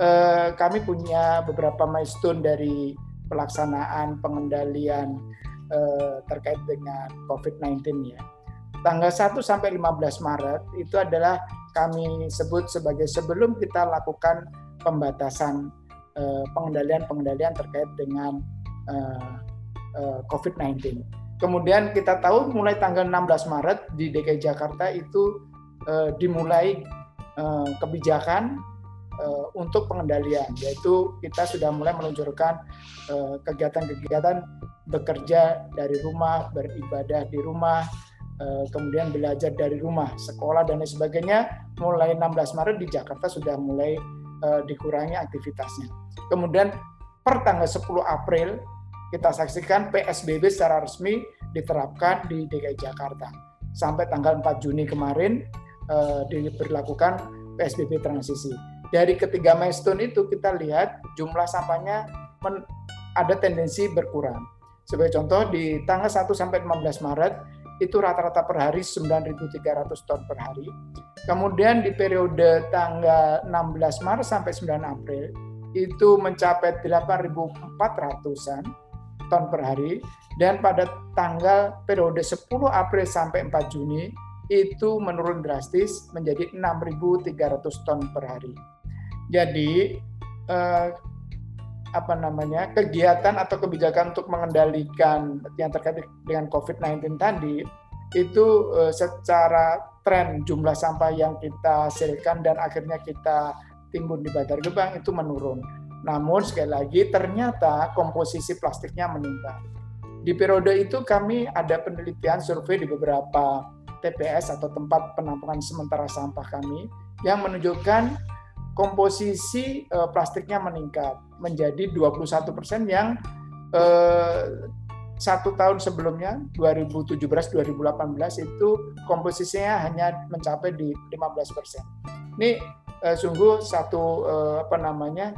eh, kami punya beberapa milestone dari pelaksanaan pengendalian eh, terkait dengan COVID-19 ya tanggal 1 sampai 15 Maret itu adalah kami sebut sebagai sebelum kita lakukan pembatasan eh, pengendalian-pengendalian terkait dengan eh, eh, COVID-19. Kemudian kita tahu mulai tanggal 16 Maret di DKI Jakarta itu dimulai kebijakan untuk pengendalian, yaitu kita sudah mulai meluncurkan kegiatan-kegiatan bekerja dari rumah, beribadah di rumah, Eh, kemudian belajar dari rumah, sekolah dan lain sebagainya, mulai 16 Maret di Jakarta sudah mulai dikurangi aktivitasnya. Kemudian per tanggal 10 April kita saksikan PSBB secara resmi diterapkan di DKI Jakarta. Sampai tanggal 4 Juni kemarin uh, diberlakukan PSBB transisi. Dari ketiga milestone itu kita lihat jumlah sampahnya ada tendensi berkurang. Sebagai contoh di tanggal 1 sampai 15 Maret itu rata-rata per hari 9.300 ton per hari. Kemudian di periode tanggal 16 Maret sampai 9 April itu mencapai 8.400-an ton per hari dan pada tanggal periode 10 April sampai 4 Juni itu menurun drastis menjadi 6.300 ton per hari. Jadi eh, apa namanya kegiatan atau kebijakan untuk mengendalikan yang terkait dengan COVID-19 tadi itu uh, secara tren jumlah sampah yang kita hasilkan dan akhirnya kita timbun di Bantar Gebang itu menurun. Namun sekali lagi ternyata komposisi plastiknya meningkat. Di periode itu kami ada penelitian survei di beberapa TPS atau tempat penampungan sementara sampah kami yang menunjukkan komposisi uh, plastiknya meningkat menjadi 21 persen yang uh, satu tahun sebelumnya 2017-2018 itu komposisinya hanya mencapai di 15 persen. Ini uh, sungguh satu uh, apa namanya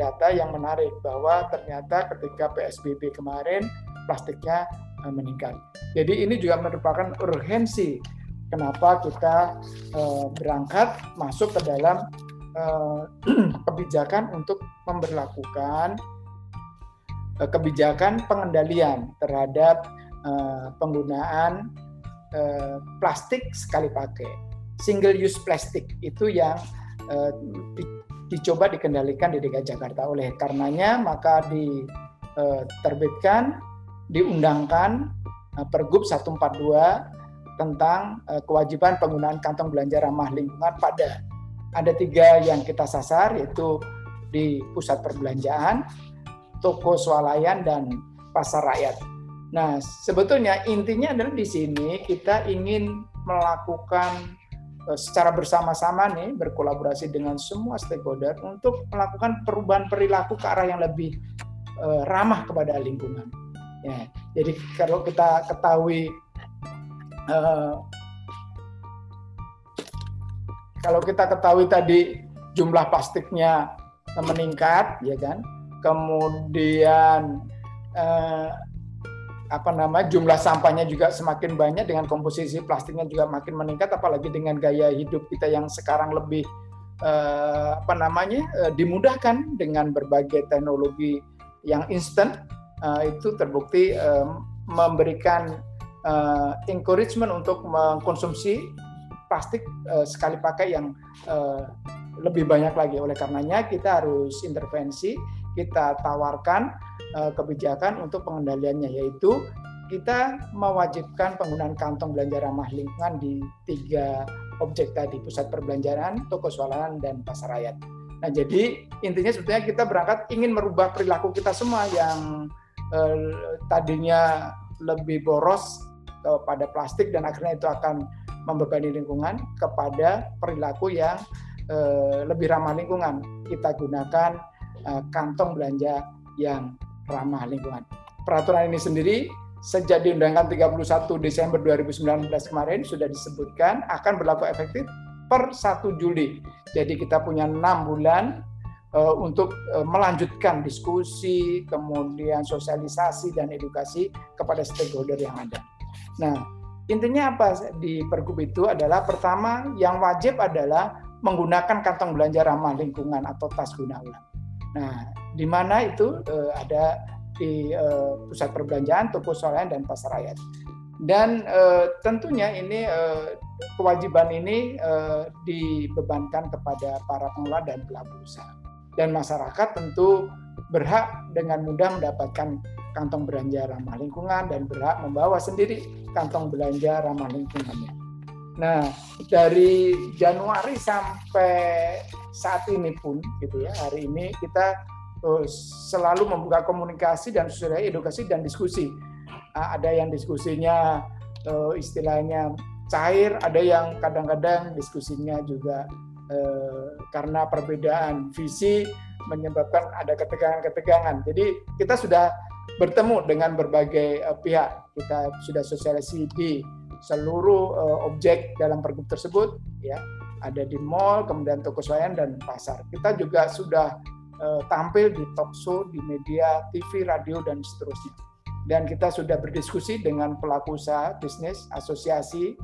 data yang menarik bahwa ternyata ketika PSBB kemarin plastiknya meningkat. Jadi ini juga merupakan urgensi kenapa kita uh, berangkat masuk ke dalam Eh, <clears throat> kebijakan untuk memperlakukan eh, kebijakan pengendalian terhadap eh, penggunaan plastik sekali pakai. Single use plastik itu yang dicoba dikendalikan di DKI Jakarta. Oleh karenanya maka diterbitkan, diundangkan Pergub 142 tentang kewajiban penggunaan kantong belanja ramah lingkungan pada ada tiga yang kita sasar yaitu di pusat perbelanjaan, toko swalayan dan pasar rakyat. Nah, sebetulnya intinya adalah di sini kita ingin melakukan eh, secara bersama-sama nih berkolaborasi dengan semua stakeholder untuk melakukan perubahan perilaku ke arah yang lebih ramah kepada lingkungan. Ya, jadi kalau kita ketahui uh, kalau kita ketahui tadi jumlah plastiknya meningkat, ya kan? kemudian eh, apa nama jumlah sampahnya juga semakin banyak dengan komposisi plastiknya juga makin meningkat apalagi dengan gaya hidup kita yang sekarang lebih eh, apa namanya eh, dimudahkan dengan berbagai teknologi yang instan eh, itu terbukti eh, memberikan eh, encouragement untuk mengkonsumsi plastik eh, sekali pakai yang eh, lebih banyak lagi oleh karenanya kita harus intervensi kita tawarkan uh, kebijakan untuk pengendaliannya yaitu kita mewajibkan penggunaan kantong belanja ramah lingkungan di tiga objek tadi pusat perbelanjaan, toko swalayan dan pasar rakyat. Nah jadi intinya sebetulnya kita berangkat ingin merubah perilaku kita semua yang tadinya lebih boros kepada plastik dan akhirnya itu akan membebani lingkungan kepada perilaku yang eh, lebih ramah lingkungan. Kita gunakan eh, kantong belanja yang ramah lingkungan. Peraturan ini sendiri sejak diundangkan 31 Desember 2019 kemarin sudah disebutkan akan berlaku efektif per 1 Juli. Jadi kita punya enam bulan untuk uh, melanjutkan diskusi, kemudian sosialisasi dan edukasi kepada stakeholder yang ada. Nah, intinya apa di Pergub itu adalah pertama yang wajib adalah menggunakan kantong belanja ramah lingkungan atau tas guna ulang. Nah, di mana itu uh, ada di pusat perbelanjaan, toko swalayan dan pasar rakyat. Dan tentunya ini kewajiban ini dibebankan kepada para pengelola dan pelaku usaha. Dan masyarakat tentu berhak dengan mudah mendapatkan kantong belanja ramah lingkungan dan berhak membawa sendiri kantong belanja ramah lingkungannya. Nah, dari Januari sampai saat ini pun gitu ya, hari ini kita uh, selalu membuka komunikasi dan sesuai edukasi dan diskusi. Uh, ada yang diskusinya uh, istilahnya cair, ada yang kadang-kadang diskusinya juga karena perbedaan visi menyebabkan ada ketegangan-ketegangan. Jadi kita sudah bertemu dengan berbagai uh, pihak. Kita sudah sosialisasi di seluruh uh, objek dalam pergub tersebut ya ada di mall kemudian toko swalayan dan pasar kita juga sudah tampil di talk show di media TV radio dan seterusnya dan kita sudah berdiskusi dengan pelaku usaha bisnis asosiasi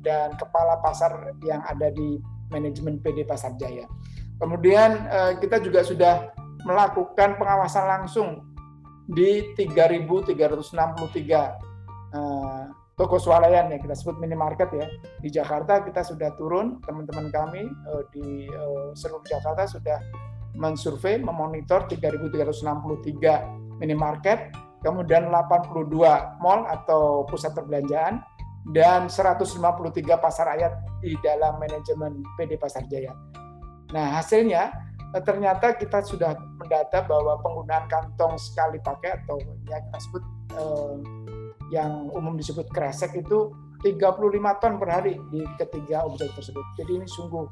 dan kepala pasar yang ada di manajemen PD Pasar Jaya kemudian uh, kita juga sudah melakukan pengawasan langsung di 3.363 uh, toko swalayan ya kita sebut minimarket ya. Di Jakarta kita sudah turun teman-teman kami uh, di uh, seluruh Jakarta sudah mensurvei memonitor 3.363 minimarket kemudian 82 mall atau pusat perbelanjaan dan 153 pasar rakyat di dalam manajemen PD Pasar Jaya. Nah hasilnya eh, ternyata kita sudah mendata bahwa penggunaan kantong sekali pakai atau yang kita sebut eh, yang umum disebut kresek itu 35 ton per hari di ketiga objek tersebut. Jadi ini sungguh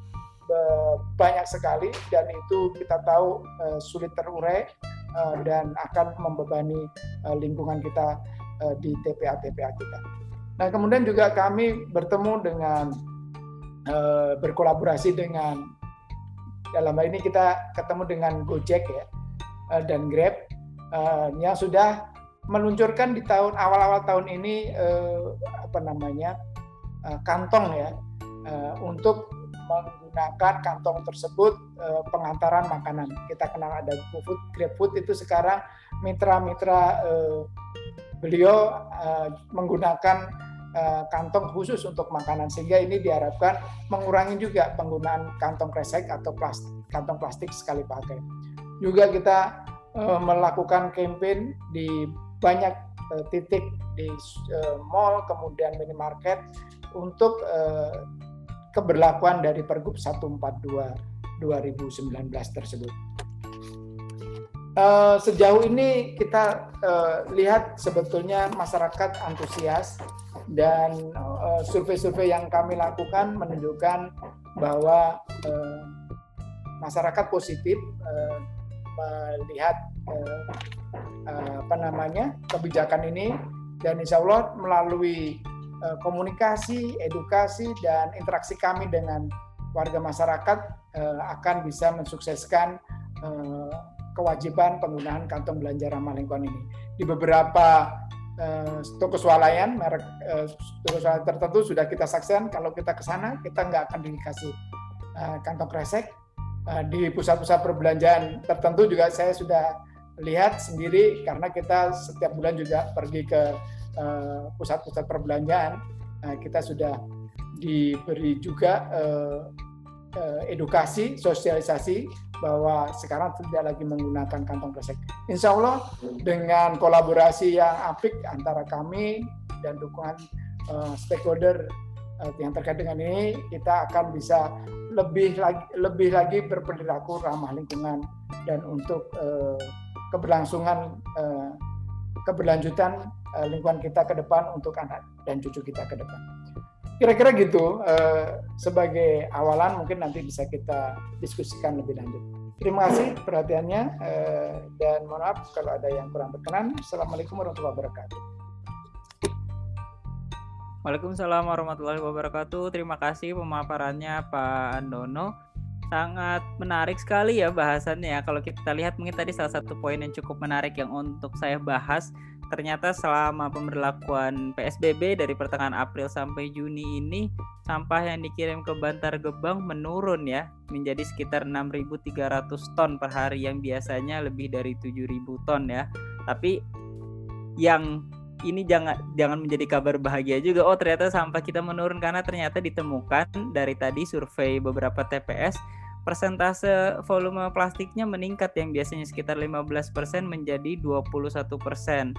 eh, banyak sekali dan itu kita tahu eh, sulit terurai dan akan membebani lingkungan kita di TPA-TPA kita. Nah kemudian juga kami bertemu dengan berkolaborasi dengan dalam hal ini kita ketemu dengan Gojek ya dan Grab yang sudah meluncurkan di tahun awal-awal tahun ini apa namanya kantong ya untuk menggunakan kantong tersebut pengantaran makanan. Kita kenal ada GoFood, GrabFood itu sekarang mitra-mitra beliau menggunakan kantong khusus untuk makanan sehingga ini diharapkan mengurangi juga penggunaan kantong kresek atau plastik, kantong plastik sekali pakai. Juga kita eh, melakukan campaign di banyak uh, titik di mall kemudian minimarket untuk keberlakuan dari Pergub 142 2019 tersebut. Uh, sejauh ini kita uh, lihat sebetulnya masyarakat antusias dan survei-survei uh, yang kami lakukan menunjukkan bahwa uh, masyarakat positif uh, melihat uh, apa namanya kebijakan ini dan insya Allah melalui uh, komunikasi, edukasi dan interaksi kami dengan warga masyarakat uh, akan bisa mensukseskan uh, kewajiban penggunaan kantong belanja ramah lingkungan ini. Di beberapa uh, toko swalayan, merek uh, toko swalayan tertentu sudah kita saksikan kalau kita ke sana kita nggak akan dikasih uh, kantong kresek. Uh, di pusat-pusat perbelanjaan tertentu juga saya sudah lihat sendiri karena kita setiap bulan juga pergi ke pusat-pusat uh, perbelanjaan. Uh, kita sudah diberi juga uh, edukasi, sosialisasi bahwa sekarang tidak lagi menggunakan kantong plastik. Insya Allah dengan kolaborasi yang apik antara kami dan dukungan uh, stakeholder uh, yang terkait dengan ini, kita akan bisa lebih lagi lebih lagi berperilaku ramah lingkungan dan untuk uh, keberlangsungan uh, keberlanjutan uh, lingkungan kita ke depan untuk anak dan cucu kita ke depan. Kira-kira gitu uh, sebagai awalan mungkin nanti bisa kita diskusikan lebih lanjut. Terima kasih perhatiannya uh, dan mohon maaf kalau ada yang kurang berkenan. Assalamualaikum warahmatullahi wabarakatuh. Waalaikumsalam warahmatullahi wabarakatuh. Terima kasih pemaparannya Pak Andono. Sangat menarik sekali ya bahasannya ya. Kalau kita lihat mungkin tadi salah satu poin yang cukup menarik yang untuk saya bahas ternyata selama pemberlakuan PSBB dari pertengahan April sampai Juni ini sampah yang dikirim ke Bantar Gebang menurun ya menjadi sekitar 6.300 ton per hari yang biasanya lebih dari 7.000 ton ya. Tapi yang ini jangan jangan menjadi kabar bahagia juga. Oh, ternyata sampah kita menurun karena ternyata ditemukan dari tadi survei beberapa TPS persentase volume plastiknya meningkat yang biasanya sekitar 15% menjadi 21%.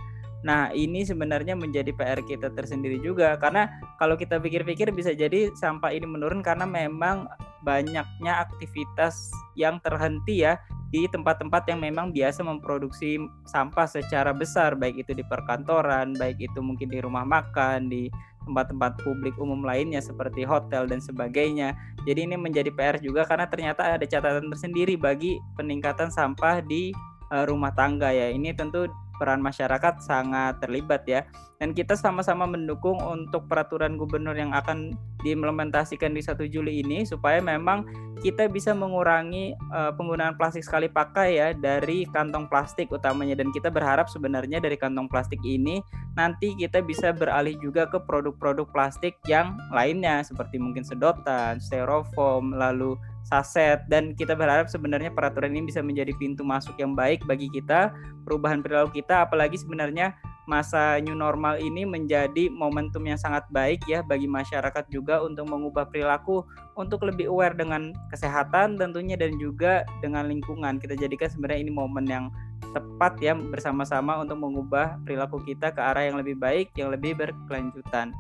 Nah, ini sebenarnya menjadi PR kita tersendiri juga karena kalau kita pikir-pikir bisa jadi sampah ini menurun karena memang banyaknya aktivitas yang terhenti ya di tempat-tempat yang memang biasa memproduksi sampah secara besar baik itu di perkantoran, baik itu mungkin di rumah makan, di tempat-tempat publik umum lainnya seperti hotel dan sebagainya. Jadi ini menjadi PR juga karena ternyata ada catatan tersendiri bagi peningkatan sampah di uh, rumah tangga ya. Ini tentu peran masyarakat sangat terlibat ya. Dan kita sama-sama mendukung untuk peraturan gubernur yang akan diimplementasikan di 1 Juli ini supaya memang kita bisa mengurangi uh, penggunaan plastik sekali pakai ya dari kantong plastik utamanya dan kita berharap sebenarnya dari kantong plastik ini nanti kita bisa beralih juga ke produk-produk plastik yang lainnya seperti mungkin sedotan, styrofoam, lalu saset dan kita berharap sebenarnya peraturan ini bisa menjadi pintu masuk yang baik bagi kita perubahan perilaku kita apalagi sebenarnya masa new normal ini menjadi momentum yang sangat baik ya bagi masyarakat juga untuk mengubah perilaku untuk lebih aware dengan kesehatan tentunya dan juga dengan lingkungan. Kita jadikan sebenarnya ini momen yang tepat ya bersama-sama untuk mengubah perilaku kita ke arah yang lebih baik yang lebih berkelanjutan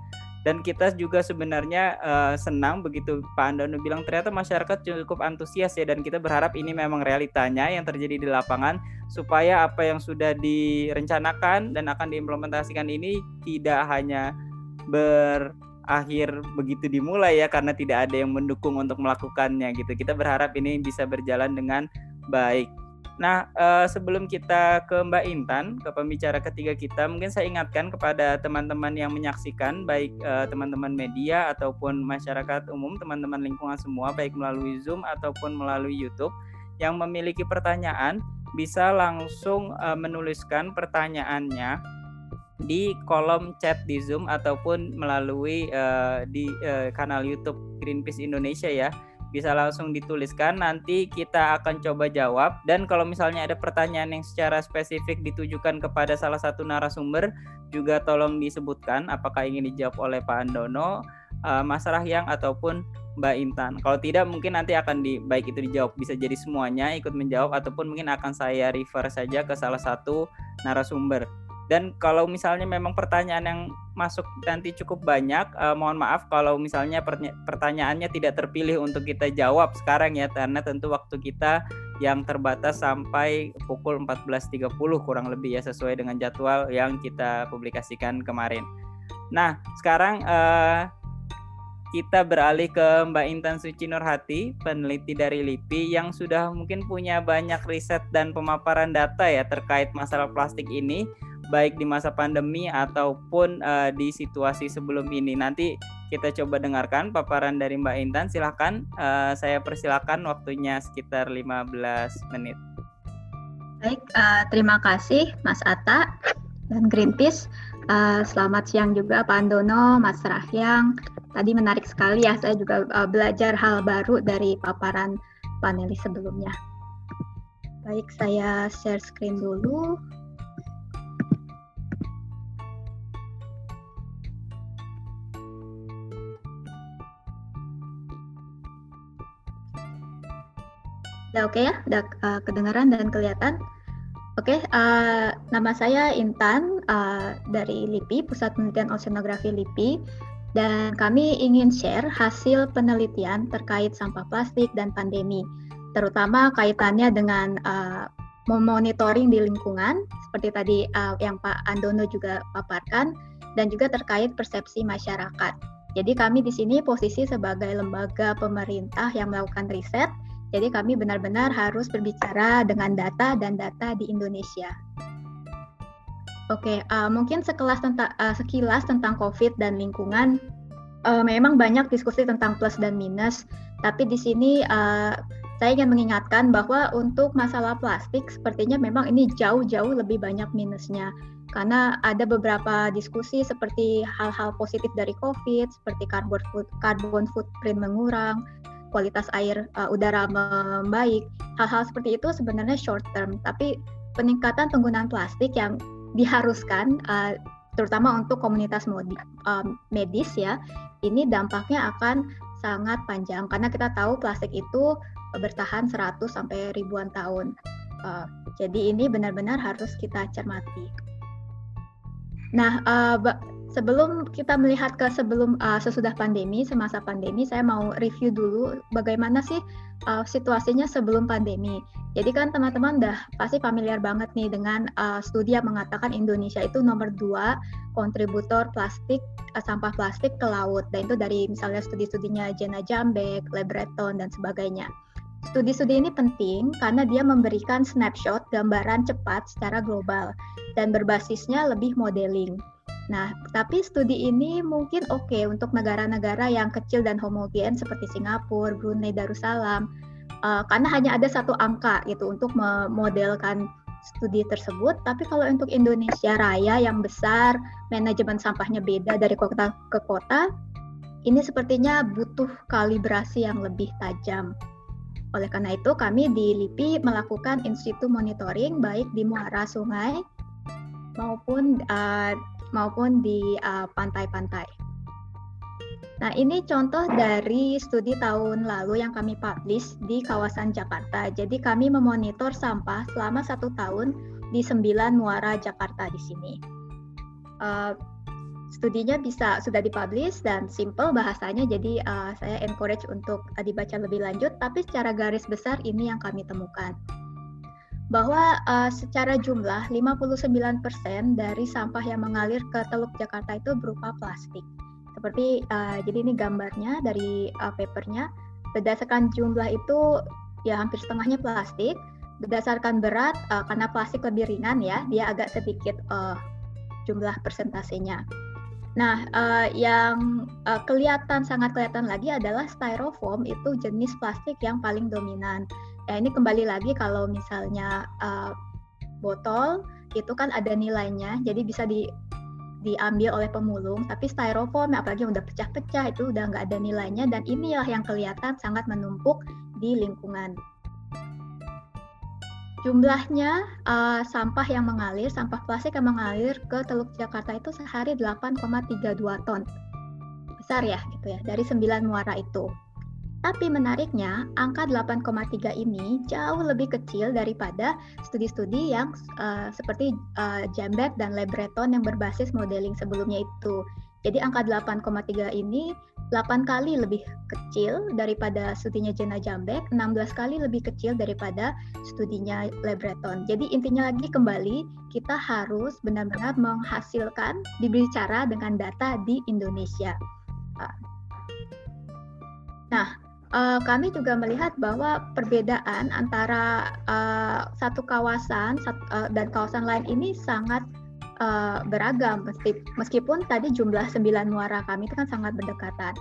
dan kita juga sebenarnya uh, senang begitu Pak Andono bilang ternyata masyarakat cukup antusias ya dan kita berharap ini memang realitanya yang terjadi di lapangan supaya apa yang sudah direncanakan dan akan diimplementasikan ini tidak hanya berakhir begitu dimulai ya karena tidak ada yang mendukung untuk melakukannya gitu. Kita berharap ini bisa berjalan dengan baik. Nah, uh, sebelum kita ke Mbak Intan, ke pembicara ketiga kita, mungkin saya ingatkan kepada teman-teman yang menyaksikan, baik eh, teman-teman media ataupun masyarakat umum, teman-teman lingkungan semua, baik melalui Zoom ataupun melalui YouTube, yang memiliki pertanyaan bisa langsung uh, menuliskan pertanyaannya di kolom chat di Zoom ataupun melalui uh, di uh, kanal YouTube Greenpeace Indonesia ya bisa langsung dituliskan nanti kita akan coba jawab dan kalau misalnya ada pertanyaan yang secara spesifik ditujukan kepada salah satu narasumber juga tolong disebutkan apakah ingin dijawab oleh Pak Andono, uh, Mas Rahyang ataupun Mbak Intan. Kalau tidak mungkin nanti akan di baik itu dijawab bisa jadi semuanya ikut menjawab ataupun mungkin akan saya refer saja ke salah satu narasumber. Dan kalau misalnya memang pertanyaan yang masuk nanti cukup banyak, uh, mohon maaf kalau misalnya pertanyaannya tidak terpilih untuk kita jawab sekarang ya, karena tentu waktu kita yang terbatas sampai pukul 14.30 kurang lebih ya sesuai dengan jadwal yang kita publikasikan kemarin. Nah, sekarang uh, kita beralih ke Mbak Intan Suci Nurhati, peneliti dari LIPI yang sudah mungkin punya banyak riset dan pemaparan data ya terkait masalah plastik ini baik di masa pandemi ataupun uh, di situasi sebelum ini. Nanti kita coba dengarkan paparan dari Mbak Intan. Silahkan, uh, saya persilakan waktunya sekitar 15 menit. Baik, uh, terima kasih Mas Atta dan Greenpeace. Uh, selamat siang juga Pak Andono, Mas Rahyang. Tadi menarik sekali ya, saya juga uh, belajar hal baru dari paparan panelis sebelumnya. Baik, saya share screen dulu. Udah oke okay ya? Udah uh, kedengaran dan kelihatan? Oke, okay, uh, eh, nama saya Intan uh, dari LIPI, Pusat Penelitian Oceanografi LIPI, dan kami ingin share hasil penelitian terkait sampah plastik dan pandemi, terutama kaitannya dengan uh, memonitoring di lingkungan, seperti tadi uh, yang Pak Andono juga paparkan, dan juga terkait persepsi masyarakat. Jadi kami di sini posisi sebagai lembaga pemerintah yang melakukan riset jadi kami benar-benar harus berbicara dengan data dan data di Indonesia. Oke, uh, mungkin sekelas tentang uh, sekilas tentang COVID dan lingkungan. Uh, memang banyak diskusi tentang plus dan minus, tapi di sini uh, saya ingin mengingatkan bahwa untuk masalah plastik sepertinya memang ini jauh-jauh lebih banyak minusnya karena ada beberapa diskusi seperti hal-hal positif dari COVID seperti carbon foot, carbon footprint mengurang, kualitas air uh, udara membaik. Hal-hal seperti itu sebenarnya short term, tapi peningkatan penggunaan plastik yang diharuskan uh, terutama untuk komunitas modi, um, medis ya, ini dampaknya akan sangat panjang karena kita tahu plastik itu bertahan 100 sampai ribuan tahun. Uh, jadi ini benar-benar harus kita cermati. Nah, uh, sebelum kita melihat ke sebelum uh, sesudah pandemi, semasa pandemi, saya mau review dulu bagaimana sih uh, situasinya sebelum pandemi. Jadi kan teman-teman udah pasti familiar banget nih dengan uh, studi yang mengatakan Indonesia itu nomor dua kontributor plastik uh, sampah plastik ke laut. Dan itu dari misalnya studi-studinya Jena Jambek, Lebreton dan sebagainya. Studi-studi ini penting karena dia memberikan snapshot gambaran cepat secara global dan berbasisnya lebih modeling. Nah, tapi studi ini mungkin oke okay untuk negara-negara yang kecil dan homogen seperti Singapura, Brunei Darussalam, uh, karena hanya ada satu angka gitu untuk memodelkan studi tersebut. Tapi kalau untuk Indonesia Raya yang besar, manajemen sampahnya beda dari kota ke kota, ini sepertinya butuh kalibrasi yang lebih tajam. Oleh karena itu, kami di LIPI melakukan institu monitoring baik di muara sungai maupun uh, maupun di uh, pantai-pantai. Uh, nah, ini contoh dari studi tahun lalu yang kami publish di kawasan Jakarta. Jadi kami memonitor sampah selama satu tahun di sembilan muara Jakarta di sini. Uh, studinya bisa sudah dipublish dan simple bahasanya, jadi uh, saya encourage untuk uh, dibaca lebih lanjut. Tapi secara garis besar ini yang kami temukan bahwa uh, secara jumlah 59% dari sampah yang mengalir ke Teluk Jakarta itu berupa plastik. Seperti uh, jadi ini gambarnya dari uh, papernya. Berdasarkan jumlah itu ya hampir setengahnya plastik. Berdasarkan berat uh, karena plastik lebih ringan ya, dia agak sedikit uh, jumlah persentasenya. Nah, uh, yang uh, kelihatan sangat kelihatan lagi adalah styrofoam itu jenis plastik yang paling dominan ya ini kembali lagi kalau misalnya uh, botol itu kan ada nilainya jadi bisa di diambil oleh pemulung tapi styrofoam apalagi yang udah pecah-pecah itu udah nggak ada nilainya dan inilah yang kelihatan sangat menumpuk di lingkungan. Jumlahnya uh, sampah yang mengalir sampah plastik yang mengalir ke Teluk Jakarta itu sehari 8,32 ton. Besar ya gitu ya dari 9 muara itu tapi menariknya, angka 8,3 ini jauh lebih kecil daripada studi-studi yang uh, seperti uh, Jambek dan Lebreton yang berbasis modeling sebelumnya itu. Jadi angka 8,3 ini 8 kali lebih kecil daripada studinya Jena Jambek, 16 kali lebih kecil daripada studinya Lebreton. Jadi intinya lagi kembali, kita harus benar-benar menghasilkan, dibicara dengan data di Indonesia. Nah, uh, kami juga melihat bahwa perbedaan antara uh, satu kawasan sat, uh, dan kawasan lain ini sangat uh, beragam meskipun tadi jumlah sembilan muara kami itu kan sangat berdekatan.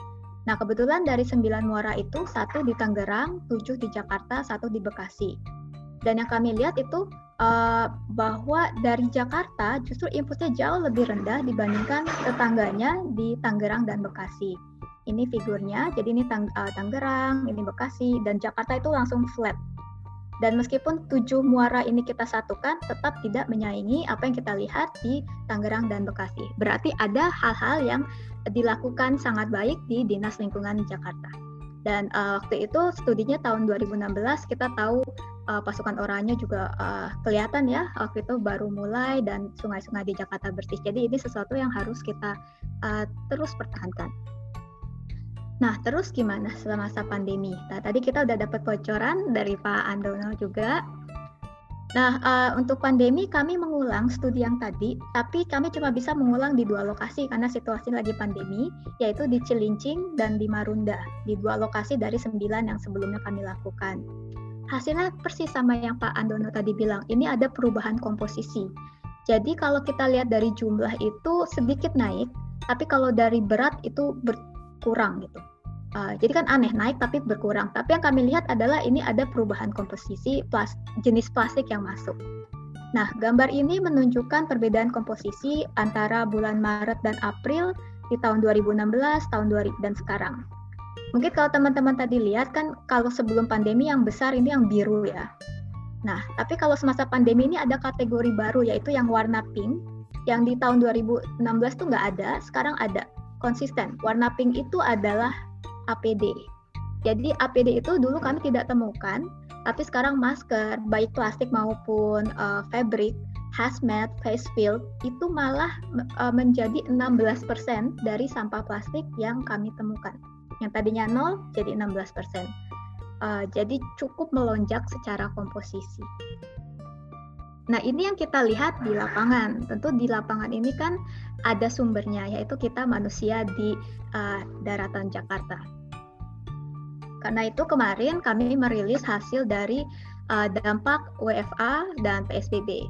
Nah kebetulan dari sembilan muara itu satu di Tangerang, tujuh di Jakarta, satu di Bekasi. Dan yang kami lihat itu uh, bahwa dari Jakarta justru inputnya jauh lebih rendah dibandingkan tetangganya di Tangerang dan Bekasi. Ini figurnya, jadi ini Tang uh, Tangerang, ini Bekasi, dan Jakarta itu langsung flat. Dan meskipun tujuh muara ini kita satukan, tetap tidak menyaingi apa yang kita lihat di Tangerang dan Bekasi. Berarti ada hal-hal yang dilakukan sangat baik di Dinas Lingkungan Jakarta. Dan uh, waktu itu studinya tahun 2016 kita tahu uh, pasukan oranye juga uh, kelihatan ya waktu itu baru mulai dan sungai-sungai di Jakarta bersih. Jadi ini sesuatu yang harus kita uh, terus pertahankan. Nah, terus gimana selama masa pandemi? Nah, tadi kita udah dapat bocoran dari Pak Andono juga Nah, uh, untuk pandemi kami mengulang studi yang tadi, tapi kami cuma bisa mengulang di dua lokasi karena situasi lagi pandemi, yaitu di Cilincing dan di Marunda, di dua lokasi dari sembilan yang sebelumnya kami lakukan. Hasilnya persis sama yang Pak Andono tadi bilang, ini ada perubahan komposisi. Jadi kalau kita lihat dari jumlah itu sedikit naik, tapi kalau dari berat itu berkurang gitu. Uh, jadi kan aneh naik tapi berkurang. Tapi yang kami lihat adalah ini ada perubahan komposisi plas jenis plastik yang masuk. Nah, gambar ini menunjukkan perbedaan komposisi antara bulan Maret dan April di tahun 2016, tahun 2000 dan sekarang. Mungkin kalau teman-teman tadi lihat kan kalau sebelum pandemi yang besar ini yang biru ya. Nah, tapi kalau semasa pandemi ini ada kategori baru yaitu yang warna pink yang di tahun 2016 tuh nggak ada, sekarang ada konsisten. Warna pink itu adalah APD. Jadi APD itu dulu kami tidak temukan, tapi sekarang masker baik plastik maupun uh, fabric, hazmat, face shield itu malah uh, menjadi 16% dari sampah plastik yang kami temukan. Yang tadinya 0 jadi 16%. Uh, jadi cukup melonjak secara komposisi. Nah, ini yang kita lihat di lapangan. Tentu di lapangan ini kan ada sumbernya, yaitu kita manusia di uh, daratan Jakarta. Karena itu kemarin kami merilis hasil dari uh, dampak WFA dan PSBB.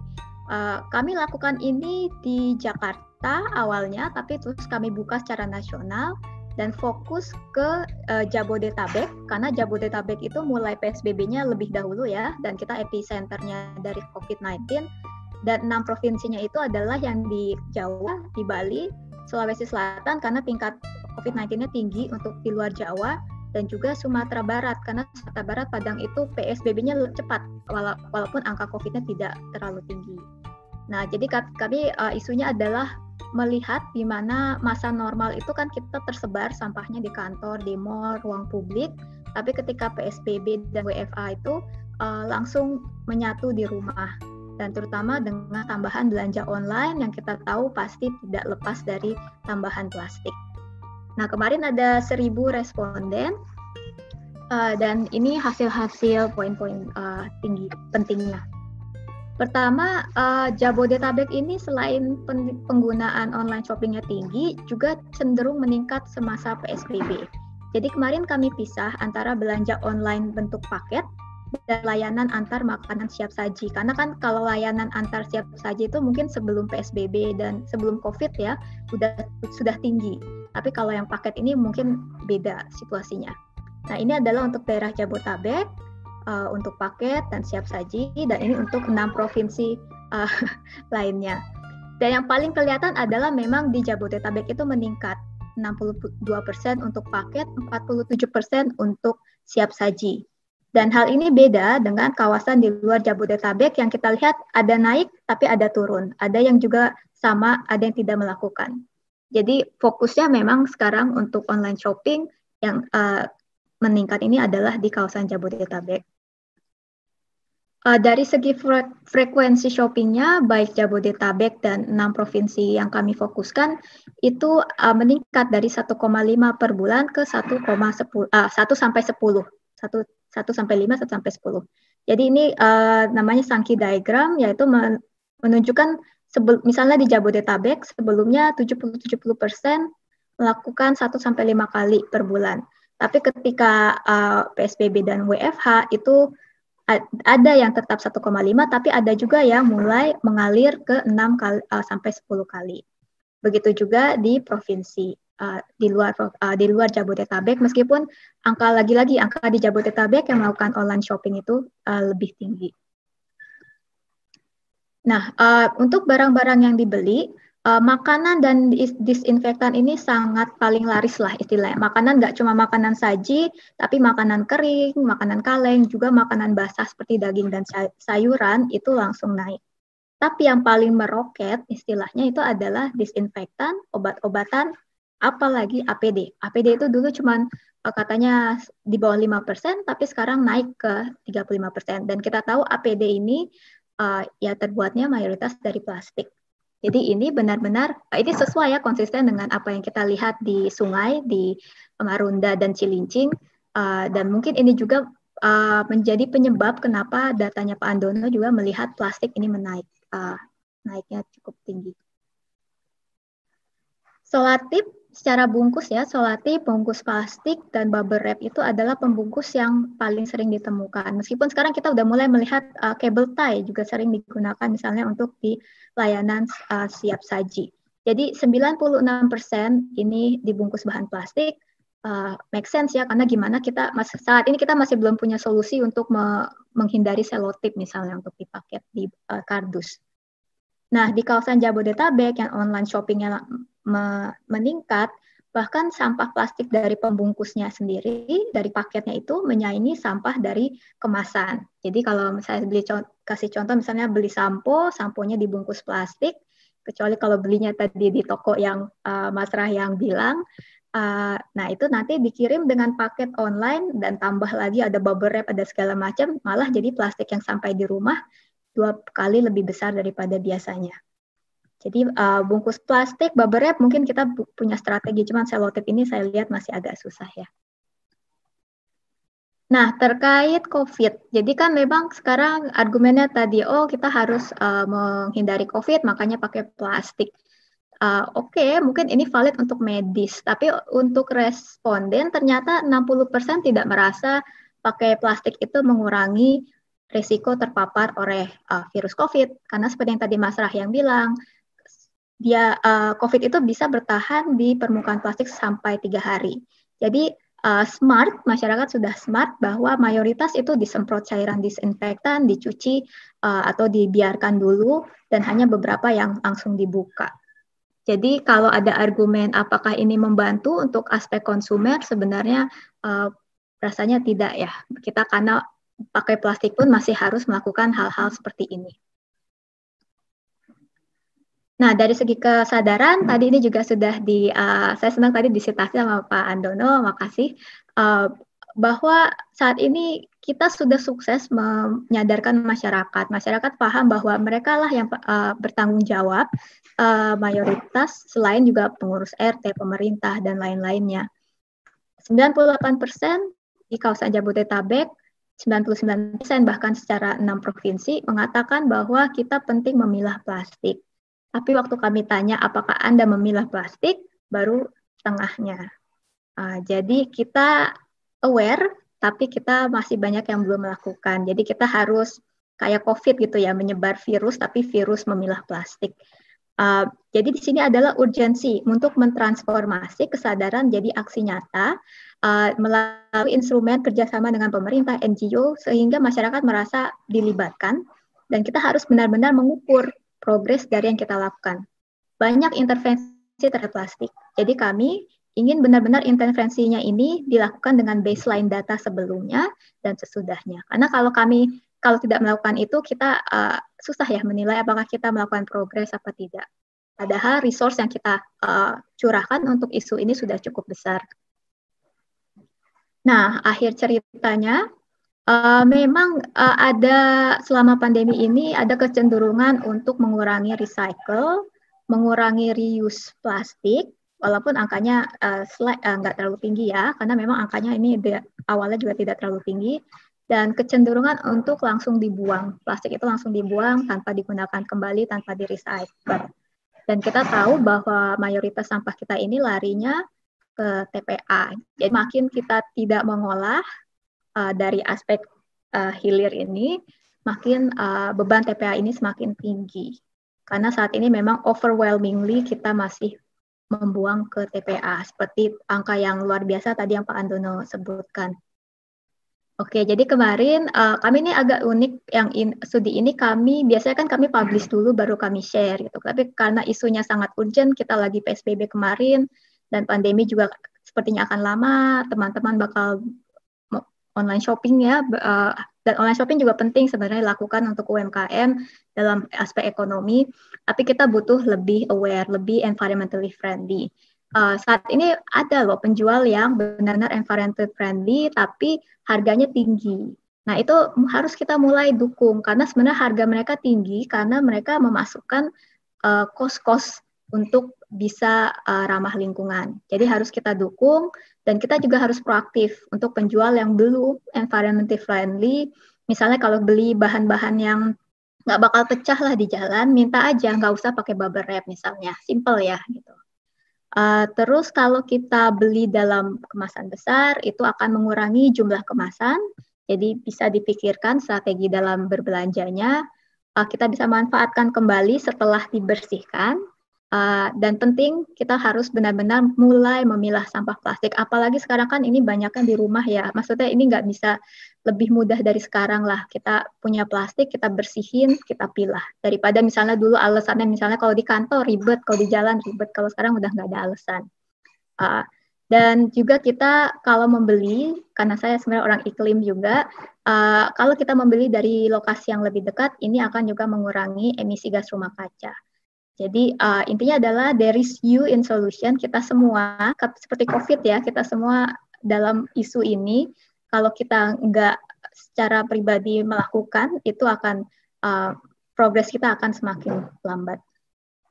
Uh, kami lakukan ini di Jakarta awalnya, tapi terus kami buka secara nasional dan fokus ke uh, Jabodetabek karena Jabodetabek itu mulai PSBB-nya lebih dahulu ya dan kita epicenternya dari COVID-19 dan enam provinsinya itu adalah yang di Jawa, di Bali, Sulawesi Selatan karena tingkat COVID-19-nya tinggi untuk di luar Jawa dan juga Sumatera Barat karena Sumatera Barat Padang itu PSBB-nya cepat wala walaupun angka COVID-nya tidak terlalu tinggi. Nah, jadi kami uh, isunya adalah melihat di mana masa normal itu kan kita tersebar sampahnya di kantor, di mall, ruang publik, tapi ketika PSBB dan WFA itu uh, langsung menyatu di rumah dan terutama dengan tambahan belanja online yang kita tahu pasti tidak lepas dari tambahan plastik. Nah kemarin ada seribu responden uh, dan ini hasil-hasil poin-poin uh, tinggi pentingnya. Pertama, uh, Jabodetabek ini selain penggunaan online shoppingnya tinggi, juga cenderung meningkat semasa PSBB. Jadi kemarin kami pisah antara belanja online bentuk paket dan layanan antar makanan siap saji. Karena kan kalau layanan antar siap saji itu mungkin sebelum PSBB dan sebelum COVID ya, sudah sudah tinggi. Tapi kalau yang paket ini mungkin beda situasinya. Nah ini adalah untuk daerah Jabodetabek uh, untuk paket dan siap saji dan ini untuk enam provinsi uh, <laughs> lainnya. Dan yang paling kelihatan adalah memang di Jabodetabek itu meningkat 62% untuk paket, 47% untuk siap saji. Dan hal ini beda dengan kawasan di luar Jabodetabek yang kita lihat ada naik tapi ada turun. Ada yang juga sama, ada yang tidak melakukan. Jadi fokusnya memang sekarang untuk online shopping yang uh, meningkat ini adalah di kawasan Jabodetabek. Uh, dari segi fre frekuensi shoppingnya, baik Jabodetabek dan enam provinsi yang kami fokuskan, itu uh, meningkat dari 1,5 per bulan ke 1,1 uh, 1 sampai 10. 1, 1 sampai 5, 1 sampai 10. Jadi ini uh, namanya Sankey diagram, yaitu men menunjukkan sebel misalnya di Jabodetabek sebelumnya 70-70 persen melakukan 1 sampai 5 kali per bulan. Tapi ketika uh, PSBB dan WFH itu ada yang tetap 1,5 tapi ada juga yang mulai mengalir ke 6 kali uh, sampai 10 kali. Begitu juga di provinsi uh, di luar uh, di luar Jabodetabek meskipun angka lagi-lagi angka di Jabodetabek yang melakukan online shopping itu uh, lebih tinggi. Nah, uh, untuk barang-barang yang dibeli, uh, makanan dan disinfektan ini sangat paling laris lah istilahnya. Makanan nggak cuma makanan saji, tapi makanan kering, makanan kaleng, juga makanan basah seperti daging dan sayuran itu langsung naik. Tapi yang paling meroket istilahnya itu adalah disinfektan, obat-obatan, apalagi APD. APD itu dulu cuma uh, katanya di bawah 5%, tapi sekarang naik ke 35%. Dan kita tahu APD ini uh, ya terbuatnya mayoritas dari plastik. Jadi ini benar-benar uh, ini sesuai ya konsisten dengan apa yang kita lihat di sungai di Marunda dan Cilincing uh, dan mungkin ini juga uh, menjadi penyebab kenapa datanya Pak Andono juga melihat plastik ini menaik uh, naiknya cukup tinggi. Solatip secara bungkus ya, solatip, bungkus plastik, dan bubble wrap itu adalah pembungkus yang paling sering ditemukan. Meskipun sekarang kita udah mulai melihat uh, cable tie juga sering digunakan misalnya untuk di layanan uh, siap saji. Jadi 96% ini dibungkus bahan plastik, uh, make sense ya karena gimana kita masih saat ini kita masih belum punya solusi untuk me menghindari selotip misalnya untuk dipaket di uh, kardus. Nah, di kawasan Jabodetabek yang online shoppingnya meningkat, bahkan sampah plastik dari pembungkusnya sendiri, dari paketnya itu menyaingi sampah dari kemasan. Jadi kalau misalnya beli kasih contoh misalnya beli sampo, samponya dibungkus plastik, kecuali kalau belinya tadi di toko yang uh, Mas Rah yang bilang, Uh, nah itu nanti dikirim dengan paket online dan tambah lagi ada bubble wrap, ada segala macam, malah jadi plastik yang sampai di rumah dua kali lebih besar daripada biasanya. Jadi uh, bungkus plastik, bubble wrap mungkin kita punya strategi, cuman selotip ini saya lihat masih agak susah ya. Nah, terkait COVID, jadi kan memang sekarang argumennya tadi, oh kita harus uh, menghindari COVID, makanya pakai plastik uh, oke okay, mungkin ini valid untuk medis, tapi untuk responden ternyata 60% tidak merasa pakai plastik itu mengurangi risiko terpapar oleh uh, virus COVID. Karena seperti yang tadi Mas Rahyang bilang, dia uh, COVID itu bisa bertahan di permukaan plastik sampai tiga hari. Jadi uh, smart masyarakat sudah smart bahwa mayoritas itu disemprot cairan disinfektan, dicuci uh, atau dibiarkan dulu dan hanya beberapa yang langsung dibuka. Jadi kalau ada argumen apakah ini membantu untuk aspek konsumer sebenarnya uh, rasanya tidak ya. Kita karena pakai plastik pun masih harus melakukan hal-hal seperti ini. Nah, dari segi kesadaran tadi ini juga sudah di uh, saya senang tadi disitasi sama Pak Andono, makasih uh, bahwa saat ini kita sudah sukses menyadarkan masyarakat. Masyarakat paham bahwa mereka lah yang uh, bertanggung jawab uh, mayoritas selain juga pengurus RT, pemerintah dan lain-lainnya. 98% di kawasan Jabodetabek, 99% bahkan secara enam provinsi mengatakan bahwa kita penting memilah plastik. Tapi waktu kami tanya apakah Anda memilah plastik, baru setengahnya. Uh, jadi kita aware tapi kita masih banyak yang belum melakukan. Jadi kita harus kayak COVID gitu ya, menyebar virus, tapi virus memilah plastik. Uh, jadi di sini adalah urgensi untuk mentransformasi kesadaran jadi aksi nyata uh, melalui instrumen kerjasama dengan pemerintah, NGO, sehingga masyarakat merasa dilibatkan dan kita harus benar-benar mengukur progres dari yang kita lakukan. Banyak intervensi terhadap plastik. Jadi kami ingin benar-benar intervensinya ini dilakukan dengan baseline data sebelumnya dan sesudahnya. Karena kalau kami kalau tidak melakukan itu kita uh, susah ya menilai apakah kita melakukan progres apa tidak. Padahal resource yang kita uh, curahkan untuk isu ini sudah cukup besar. Nah, akhir ceritanya uh, memang uh, ada selama pandemi ini ada kecenderungan untuk mengurangi recycle, mengurangi reuse plastik, walaupun angkanya uh, slide, uh, nggak terlalu tinggi ya, karena memang angkanya ini awalnya juga tidak terlalu tinggi, dan kecenderungan untuk langsung dibuang. Plastik itu langsung dibuang tanpa digunakan kembali, tanpa di-recycle. Dan kita tahu bahwa mayoritas sampah kita ini larinya ke TPA. Jadi makin kita tidak mengolah uh, dari aspek uh, hilir ini, makin uh, beban TPA ini semakin tinggi. Karena saat ini memang overwhelmingly kita masih membuang ke TPA seperti angka yang luar biasa tadi yang Pak Andono sebutkan. Oke, jadi kemarin uh, kami ini agak unik yang in, studi ini kami biasanya kan kami publish dulu baru kami share gitu. Tapi karena isunya sangat urgent, kita lagi PSBB kemarin dan pandemi juga sepertinya akan lama, teman-teman bakal online shopping ya uh, dan online shopping juga penting sebenarnya lakukan untuk UMKM dalam aspek ekonomi, tapi kita butuh lebih aware, lebih environmentally friendly uh, saat ini ada loh penjual yang benar-benar environmental friendly tapi harganya tinggi. Nah, itu harus kita mulai dukung karena sebenarnya harga mereka tinggi karena mereka memasukkan uh, kos-kos untuk bisa uh, ramah lingkungan. Jadi harus kita dukung dan kita juga harus proaktif untuk penjual yang belum environmentally friendly. Misalnya kalau beli bahan-bahan yang nggak bakal pecah lah di jalan, minta aja nggak usah pakai bubble wrap misalnya, simple ya gitu. Uh, terus kalau kita beli dalam kemasan besar itu akan mengurangi jumlah kemasan. Jadi bisa dipikirkan strategi dalam berbelanjanya. Uh, kita bisa manfaatkan kembali setelah dibersihkan Uh, dan penting kita harus benar-benar mulai memilah sampah plastik. Apalagi sekarang kan ini banyak kan di rumah ya. Maksudnya ini nggak bisa lebih mudah dari sekarang lah. Kita punya plastik, kita bersihin, kita pilah. Daripada misalnya dulu alasannya misalnya kalau di kantor ribet, kalau di jalan ribet. Kalau sekarang udah nggak ada alasan. Uh, dan juga kita kalau membeli, karena saya sebenarnya orang iklim juga, uh, kalau kita membeli dari lokasi yang lebih dekat, ini akan juga mengurangi emisi gas rumah kaca. Jadi uh, intinya adalah there is you in solution. Kita semua seperti COVID ya, kita semua dalam isu ini kalau kita nggak secara pribadi melakukan itu akan uh, progres kita akan semakin lambat.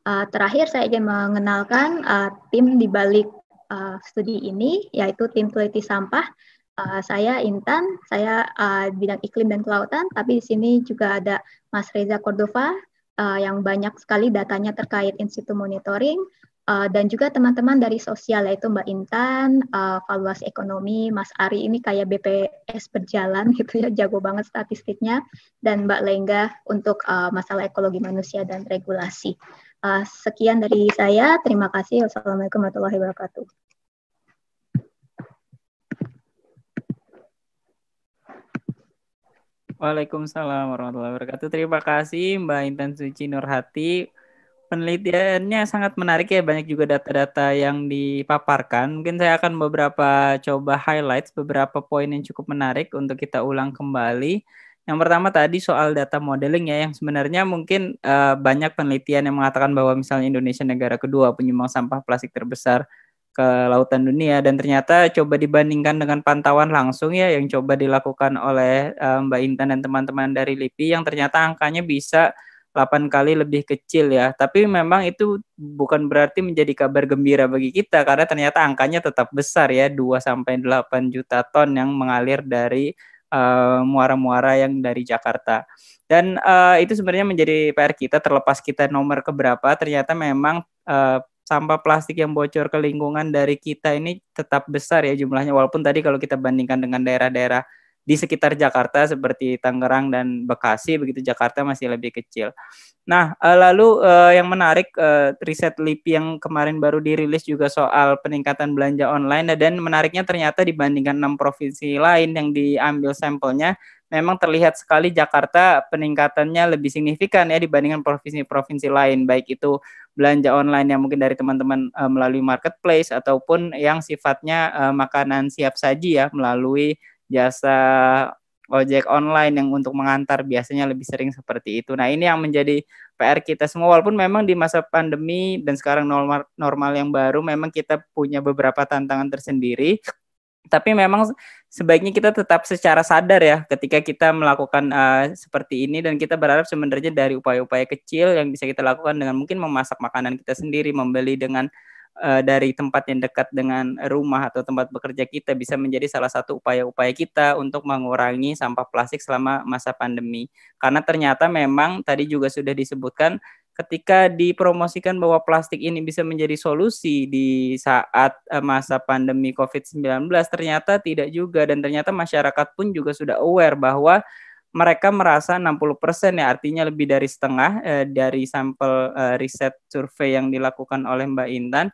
Uh, terakhir saya ingin mengenalkan uh, tim di balik uh, studi ini yaitu tim teliti sampah. Uh, saya Intan, saya uh, bidang iklim dan kelautan, tapi di sini juga ada Mas Reza Cordova, uh, yang banyak sekali datanya terkait institut monitoring uh, dan juga teman-teman dari sosial yaitu Mbak Intan, uh, valuasi ekonomi, Mas Ari ini kayak BPS berjalan <laughs> gitu ya, jago banget statistiknya dan Mbak Lengga untuk uh, masalah ekologi manusia dan regulasi. Uh, sekian dari saya, terima kasih. Wassalamualaikum warahmatullahi wabarakatuh. Waalaikumsalam warahmatullahi wabarakatuh. Terima kasih Mbak Intan Suci Nurhati. Penelitiannya sangat menarik ya, banyak juga data-data yang dipaparkan. Mungkin saya akan beberapa coba highlights beberapa poin yang cukup menarik untuk kita ulang kembali. Yang pertama tadi soal data modeling ya, yang sebenarnya mungkin uh, banyak penelitian yang mengatakan bahwa misalnya Indonesia negara kedua penyumbang sampah plastik terbesar ke lautan dunia dan ternyata coba dibandingkan dengan pantauan langsung ya yang coba dilakukan oleh uh, Mbak Intan dan teman-teman dari LIPI yang ternyata angkanya bisa 8 kali lebih kecil ya. Tapi memang itu bukan berarti menjadi kabar gembira bagi kita karena ternyata angkanya tetap besar ya 2 sampai 8 juta ton yang mengalir dari muara muara-muara yang dari Jakarta. Dan uh, itu sebenarnya menjadi PR kita terlepas kita nomor keberapa ternyata memang uh, sampah plastik yang bocor ke lingkungan dari kita ini tetap besar ya jumlahnya walaupun tadi kalau kita bandingkan dengan daerah-daerah di sekitar Jakarta seperti Tangerang dan Bekasi begitu Jakarta masih lebih kecil. Nah, eh, lalu uh, yang menarik uh, riset LIPI yang kemarin baru dirilis juga soal peningkatan belanja online dan menariknya ternyata dibandingkan enam provinsi lain yang diambil sampelnya memang terlihat sekali Jakarta peningkatannya lebih signifikan ya dibandingkan provinsi-provinsi lain baik itu belanja online yang mungkin dari teman-teman uh, melalui marketplace ataupun yang sifatnya uh, makanan siap saji ya melalui jasa ojek online yang untuk mengantar biasanya lebih sering seperti itu. Nah, ini yang menjadi PR kita semua walaupun memang di masa pandemi dan sekarang normal normal yang baru memang kita punya beberapa tantangan tersendiri tapi memang sebaiknya kita tetap secara sadar ya ketika kita melakukan uh, seperti ini dan kita berharap sebenarnya dari upaya-upaya kecil yang bisa kita lakukan dengan mungkin memasak makanan kita sendiri, membeli dengan uh, dari tempat yang dekat dengan rumah atau tempat bekerja kita bisa menjadi salah satu upaya-upaya kita untuk mengurangi sampah plastik selama masa pandemi. Karena ternyata memang tadi juga sudah disebutkan ketika dipromosikan bahwa plastik ini bisa menjadi solusi di saat uh, masa pandemi COVID-19 ternyata tidak juga dan ternyata masyarakat pun juga sudah aware bahwa mereka merasa 60% ya artinya lebih dari setengah eh, dari sampel eh, riset survei yang dilakukan oleh Mbak Intan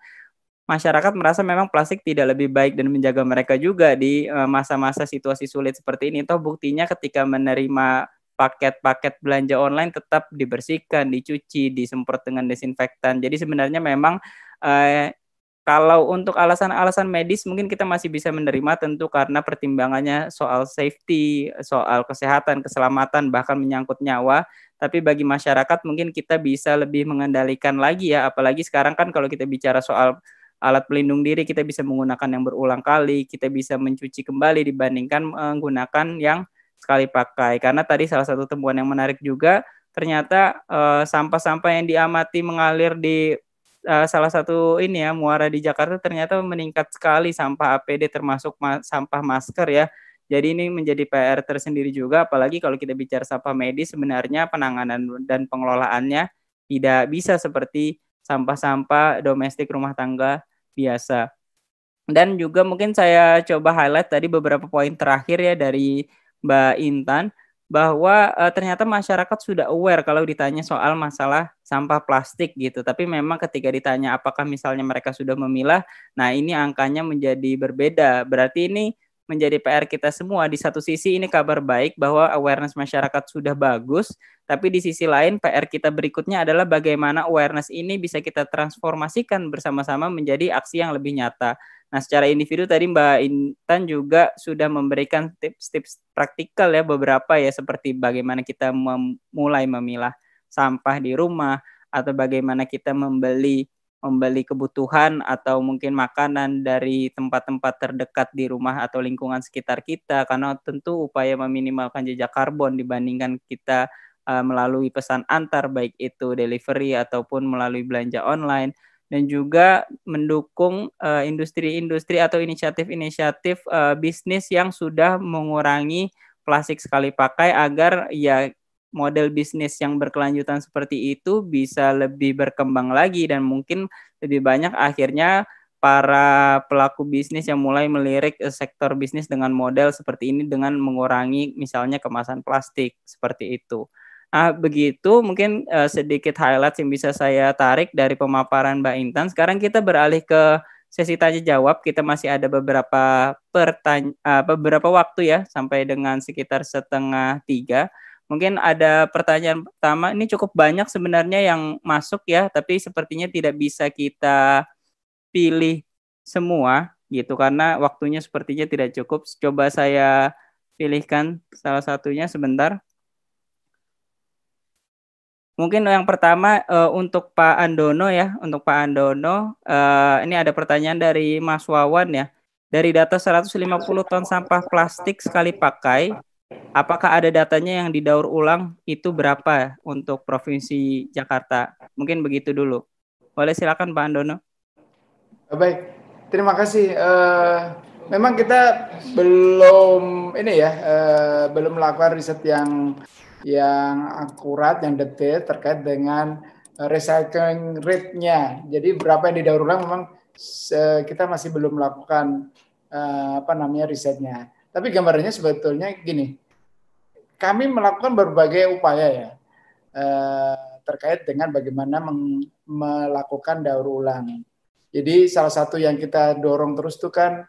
masyarakat merasa memang plastik tidak lebih baik dan menjaga mereka juga di eh, masa-masa situasi sulit seperti ini. Toh buktinya ketika menerima paket-paket belanja online tetap dibersihkan, dicuci, disemprot dengan desinfektan. Jadi sebenarnya memang eh, kalau untuk alasan-alasan medis mungkin kita masih bisa menerima tentu karena pertimbangannya soal safety, soal kesehatan, keselamatan bahkan menyangkut nyawa. Tapi bagi masyarakat mungkin kita bisa lebih mengendalikan lagi ya apalagi sekarang kan kalau kita bicara soal alat pelindung diri kita bisa menggunakan yang berulang kali, kita bisa mencuci kembali dibandingkan menggunakan yang sekali pakai. Karena tadi salah satu temuan yang menarik juga ternyata eh, sampah-sampah uh, yang diamati mengalir di uh, salah satu ini ya muara di Jakarta ternyata meningkat sekali sampah APD termasuk ma sampah masker ya. Jadi ini menjadi PR tersendiri juga apalagi kalau kita bicara sampah medis sebenarnya penanganan dan pengelolaannya tidak bisa seperti sampah-sampah domestik rumah tangga biasa. Dan juga mungkin saya coba highlight tadi beberapa poin terakhir ya dari Mbak Intan bahwa uh, ternyata masyarakat sudah aware kalau ditanya soal masalah sampah plastik gitu. Tapi memang ketika ditanya apakah misalnya mereka sudah memilah, nah ini angkanya menjadi berbeda. Berarti ini menjadi PR kita semua. Di satu sisi ini kabar baik bahwa awareness masyarakat sudah bagus, tapi di sisi lain PR kita berikutnya adalah bagaimana awareness ini bisa kita transformasikan bersama-sama menjadi aksi yang lebih nyata. Nah, secara individu tadi Mbak Intan juga sudah memberikan tips-tips praktikal ya beberapa ya seperti bagaimana kita memulai memilah sampah di rumah atau bagaimana kita membeli membeli kebutuhan atau mungkin makanan dari tempat-tempat terdekat di rumah atau lingkungan sekitar kita. Karena tentu upaya meminimalkan jejak karbon dibandingkan kita uh, melalui pesan antar baik itu delivery ataupun melalui belanja online dan juga mendukung eh, industri-industri uh, atau inisiatif-inisiatif uh, bisnis yang sudah mengurangi plastik sekali pakai agar ya model bisnis yang berkelanjutan seperti itu bisa lebih berkembang lagi dan mungkin lebih banyak akhirnya para pelaku bisnis yang mulai melirik eh, sektor bisnis dengan model seperti ini dengan mengurangi misalnya kemasan plastik seperti itu. Ah, begitu mungkin uh, sedikit highlight yang bisa saya tarik dari pemaparan Mbak Intan. Sekarang kita beralih ke sesi tanya jawab. Kita masih ada beberapa pertanyaan, uh, beberapa waktu ya sampai dengan sekitar setengah tiga. Mungkin ada pertanyaan pertama. Ini cukup banyak sebenarnya yang masuk ya, tapi sepertinya tidak bisa kita pilih semua gitu karena waktunya sepertinya tidak cukup. Coba saya pilihkan salah satunya sebentar. Mungkin yang pertama uh, untuk Pak Andono ya, untuk Pak Andono, uh, ini ada pertanyaan dari Mas Wawan ya. Dari data 150 ton sampah plastik sekali pakai, apakah ada datanya yang didaur ulang itu berapa untuk Provinsi Jakarta? Mungkin begitu dulu. Boleh silakan Pak Andono. Baik, terima kasih. Uh, memang kita belum ini ya, uh, belum melakukan riset yang yang akurat, yang detail terkait dengan eh, recycling rate-nya. Jadi berapa yang didaur ulang memang kita masih belum melakukan eh, apa namanya risetnya. Tapi gambarannya sebetulnya gini, kami melakukan berbagai upaya ya eh, terkait dengan bagaimana melakukan daur ulang. Jadi salah satu yang kita dorong terus itu kan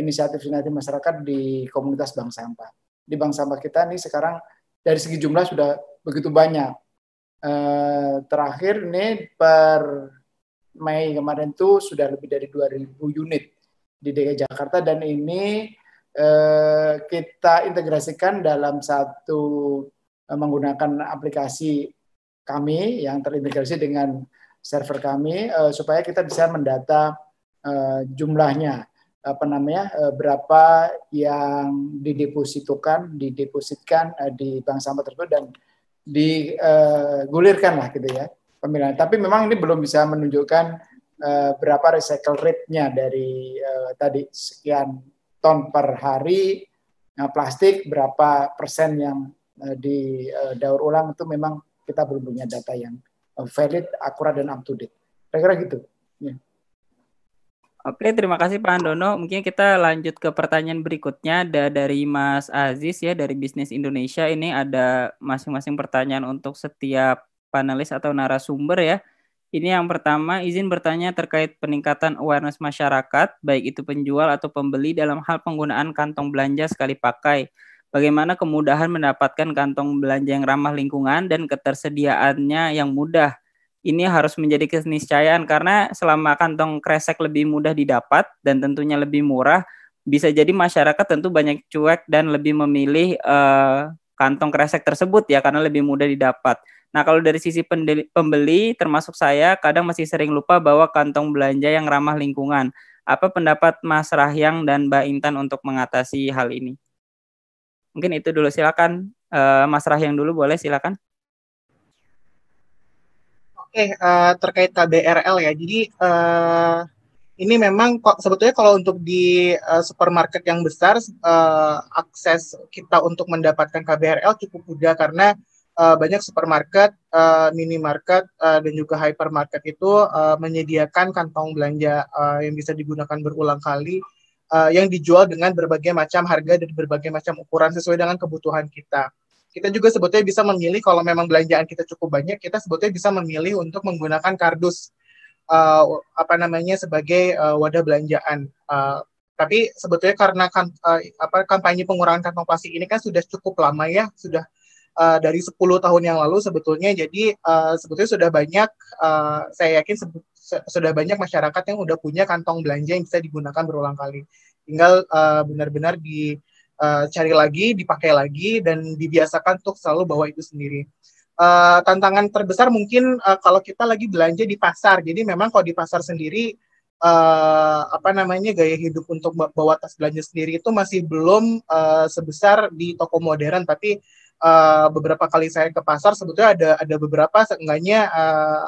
inisiatif-inisiatif masyarakat di komunitas bank sampah. Di bank sampah kita nih sekarang dari segi jumlah sudah begitu banyak. Eh, terakhir ini per Mei kemarin itu sudah lebih dari 2000 unit di DKI Jakarta dan ini eh, kita integrasikan dalam satu eh, menggunakan aplikasi kami yang terintegrasi dengan server kami supaya kita bisa mendata jumlahnya apa namanya eh, berapa yang didepositokan didepositkan uh, di bank sampah tersebut dan digulirkan lah gitu ya pemilihan. Tapi memang ini belum bisa menunjukkan berapa recycle rate-nya dari tadi sekian ton per hari plastik berapa persen yang di daur ulang itu memang kita belum punya data yang valid, akurat dan up to date. Kira-kira gitu. Yeah. Oke, terima kasih Pak Andono. Mungkin kita lanjut ke pertanyaan berikutnya. Ada dari Mas Aziz ya dari Bisnis Indonesia. Ini ada masing-masing pertanyaan untuk setiap panelis atau narasumber ya. Ini yang pertama, izin bertanya terkait peningkatan awareness masyarakat, baik itu penjual atau pembeli dalam hal penggunaan kantong belanja sekali pakai. Bagaimana kemudahan mendapatkan kantong belanja yang ramah lingkungan dan ketersediaannya yang mudah. Ini harus menjadi keniscayaan karena selama kantong kresek lebih mudah didapat dan tentunya lebih murah, bisa jadi masyarakat tentu banyak cuek dan lebih memilih uh, kantong kresek tersebut ya karena lebih mudah didapat. Nah, kalau dari sisi pembeli, termasuk saya, kadang masih sering lupa bahwa kantong belanja yang ramah lingkungan. Apa pendapat Mas Rahyang dan Mbak Intan untuk mengatasi hal ini? Mungkin itu dulu, silakan. Uh, Mas Rahyang dulu, boleh silakan. Oke, uh, terkait KBRL ya. Jadi uh, ini memang kok sebetulnya kalau untuk di uh, supermarket yang besar uh, akses kita untuk mendapatkan KBRL cukup mudah karena uh, banyak supermarket, uh, minimarket, uh, dan juga hypermarket itu uh, menyediakan kantong belanja uh, yang bisa digunakan berulang kali uh, yang dijual dengan berbagai macam harga dan berbagai macam ukuran sesuai dengan kebutuhan kita. Kita juga sebetulnya bisa memilih kalau memang belanjaan kita cukup banyak, kita sebetulnya bisa memilih untuk menggunakan kardus uh, apa namanya sebagai uh, wadah belanjaan. Uh, tapi sebetulnya karena kan, uh, apa kampanye pengurangan kantong plastik ini kan sudah cukup lama ya, sudah uh, dari 10 tahun yang lalu sebetulnya jadi uh, sebetulnya sudah banyak uh, saya yakin sudah banyak masyarakat yang sudah punya kantong belanja yang bisa digunakan berulang kali tinggal uh, benar-benar dicari uh, lagi dipakai lagi dan dibiasakan untuk selalu bawa itu sendiri. Uh, tantangan terbesar mungkin uh, kalau kita lagi belanja di pasar. Jadi memang kalau di pasar sendiri uh, apa namanya gaya hidup untuk bawa tas belanja sendiri itu masih belum uh, sebesar di toko modern. Tapi uh, beberapa kali saya ke pasar sebetulnya ada ada beberapa. Seenggaknya uh,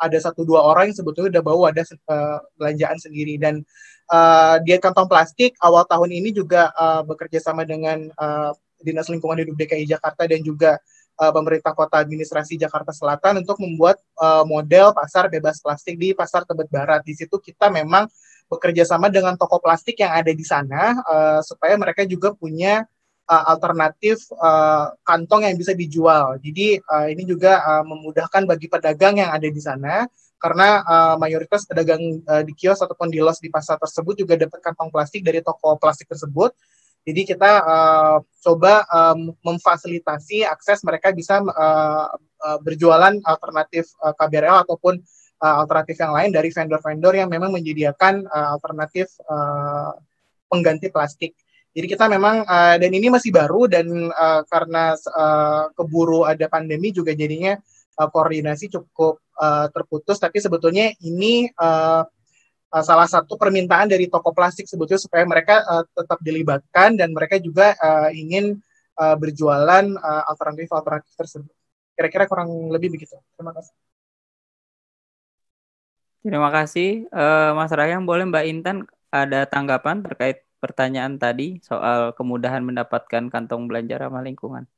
ada satu dua orang yang sebetulnya udah bawa ada uh, belanjaan sendiri. Dan uh, dia kantong plastik awal tahun ini juga uh, bekerja sama dengan uh, Dinas Lingkungan Hidup DKI Jakarta dan juga uh, pemerintah kota administrasi Jakarta Selatan untuk membuat uh, model pasar bebas plastik di Pasar Tebet Barat. Di situ kita memang bekerja sama dengan toko plastik yang ada di sana uh, supaya mereka juga punya uh, alternatif uh, kantong yang bisa dijual. Jadi uh, ini juga uh, memudahkan bagi pedagang yang ada di sana karena uh, mayoritas pedagang uh, di kios ataupun di los di pasar tersebut juga dapat kantong plastik dari toko plastik tersebut. Jadi kita uh, coba um, memfasilitasi akses mereka bisa uh, uh, berjualan alternatif uh, KBRL ataupun uh, alternatif yang lain dari vendor-vendor yang memang menyediakan uh, alternatif uh, pengganti plastik. Jadi kita memang uh, dan ini masih baru dan uh, karena uh, keburu ada pandemi juga jadinya uh, koordinasi cukup uh, terputus. Tapi sebetulnya ini uh, uh, salah satu permintaan dari toko plastik sebetulnya supaya mereka uh, tetap dilibatkan dan mereka juga uh, ingin uh, berjualan uh, alternatif-alternatif tersebut. Kira-kira kurang lebih begitu. Terima kasih. Terima kasih, uh, Mas Rayang. Boleh Mbak Intan ada tanggapan terkait pertanyaan tadi soal kemudahan mendapatkan kantong belanja ramah lingkungan?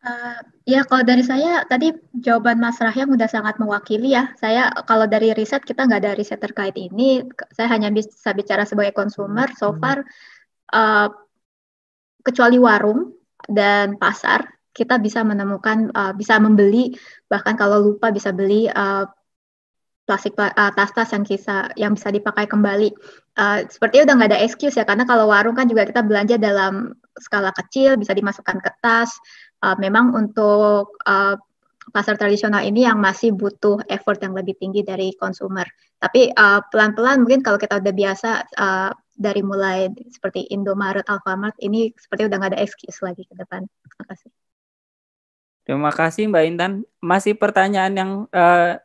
Uh, ya kalau dari saya tadi jawaban Mas Rahyam udah sangat mewakili ya. Saya kalau dari riset kita nggak ada riset terkait ini. Saya hanya bisa bicara sebagai konsumer. So hmm. far uh, kecuali warung dan pasar kita bisa menemukan uh, bisa membeli bahkan kalau lupa bisa beli uh, plastik uh, tas-tas yang bisa yang bisa dipakai kembali. Uh, sepertinya udah nggak ada excuse ya karena kalau warung kan juga kita belanja dalam skala kecil bisa dimasukkan ke tas. Uh, memang untuk uh, pasar tradisional ini yang masih butuh effort yang lebih tinggi dari konsumer. Tapi pelan-pelan uh, mungkin kalau kita udah biasa uh, dari mulai seperti Indomaret, Alfamart ini seperti udah nggak ada excuse lagi ke depan. Terima kasih. Terima kasih Mbak Intan. Masih pertanyaan yang uh,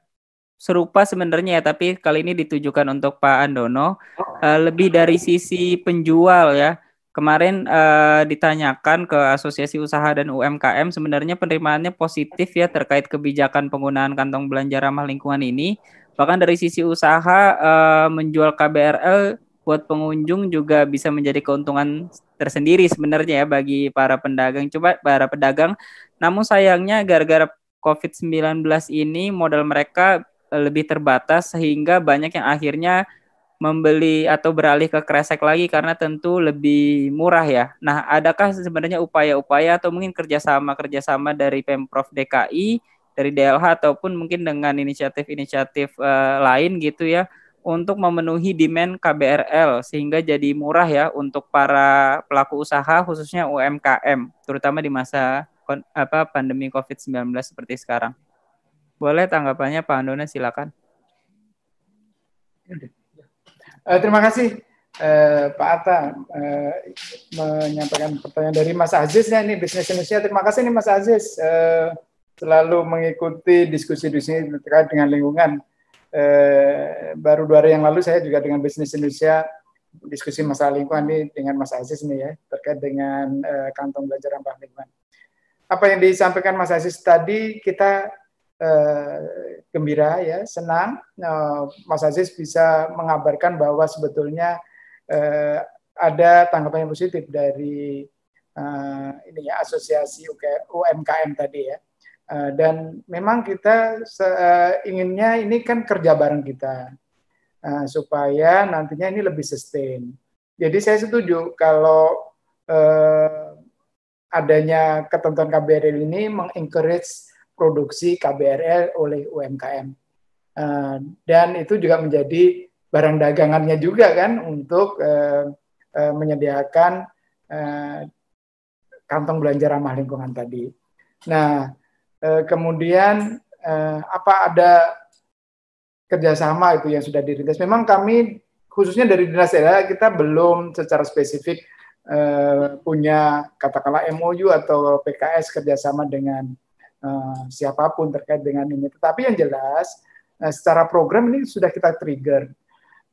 serupa sebenarnya ya, tapi kali ini ditujukan untuk Pak Andono. Uh, lebih dari sisi penjual ya. Kemarin uh, ditanyakan ke Asosiasi Usaha dan UMKM sebenarnya penerimaannya positif ya terkait kebijakan penggunaan kantong belanja ramah lingkungan ini. Bahkan dari sisi usaha uh, menjual KBRL buat pengunjung juga bisa menjadi keuntungan tersendiri sebenarnya ya bagi para pedagang. Coba para pedagang. Namun sayangnya gara-gara COVID-19 ini modal mereka lebih terbatas sehingga banyak yang akhirnya membeli atau beralih ke kresek lagi karena tentu lebih murah ya. Nah, adakah sebenarnya upaya-upaya atau mungkin kerjasama-kerjasama dari pemprov DKI dari DLH ataupun mungkin dengan inisiatif-inisiatif uh, lain gitu ya untuk memenuhi demand KBRL sehingga jadi murah ya untuk para pelaku usaha khususnya UMKM terutama di masa apa pandemi Covid-19 seperti sekarang. Boleh tanggapannya Pak Andona silakan. Uh, terima kasih uh, Pak Atta uh, menyampaikan pertanyaan dari Mas Aziz ya ini bisnis Indonesia. Terima kasih nih Mas Aziz uh, selalu mengikuti diskusi di sini terkait dengan lingkungan. Uh, baru dua hari yang lalu saya juga dengan bisnis Indonesia diskusi masalah lingkungan ini dengan Mas Aziz nih ya terkait dengan uh, kantong belajar ramah lingkungan. Apa yang disampaikan Mas Aziz tadi kita gembira ya, senang uh, Mas Aziz bisa mengabarkan bahwa sebetulnya uh, ada tanggapan yang positif dari ini ya asosiasi UMKM tadi ya. Dan memang kita inginnya ini kan kerja bareng kita supaya nantinya ini lebih sustain. Jadi saya setuju kalau adanya ketentuan KBRL ini mengencourage produksi KBRL oleh UMKM. Uh, dan itu juga menjadi barang dagangannya juga kan untuk uh, uh, menyediakan uh, kantong belanja ramah lingkungan tadi. Nah, uh, kemudian uh, apa ada kerjasama itu yang sudah dirintis? Memang kami khususnya dari dinas daerah kita belum secara spesifik uh, punya katakanlah MOU atau PKS kerjasama dengan uh, siapa pun terkait dengan ini. Tetapi yang jelas uh, secara program ini sudah kita trigger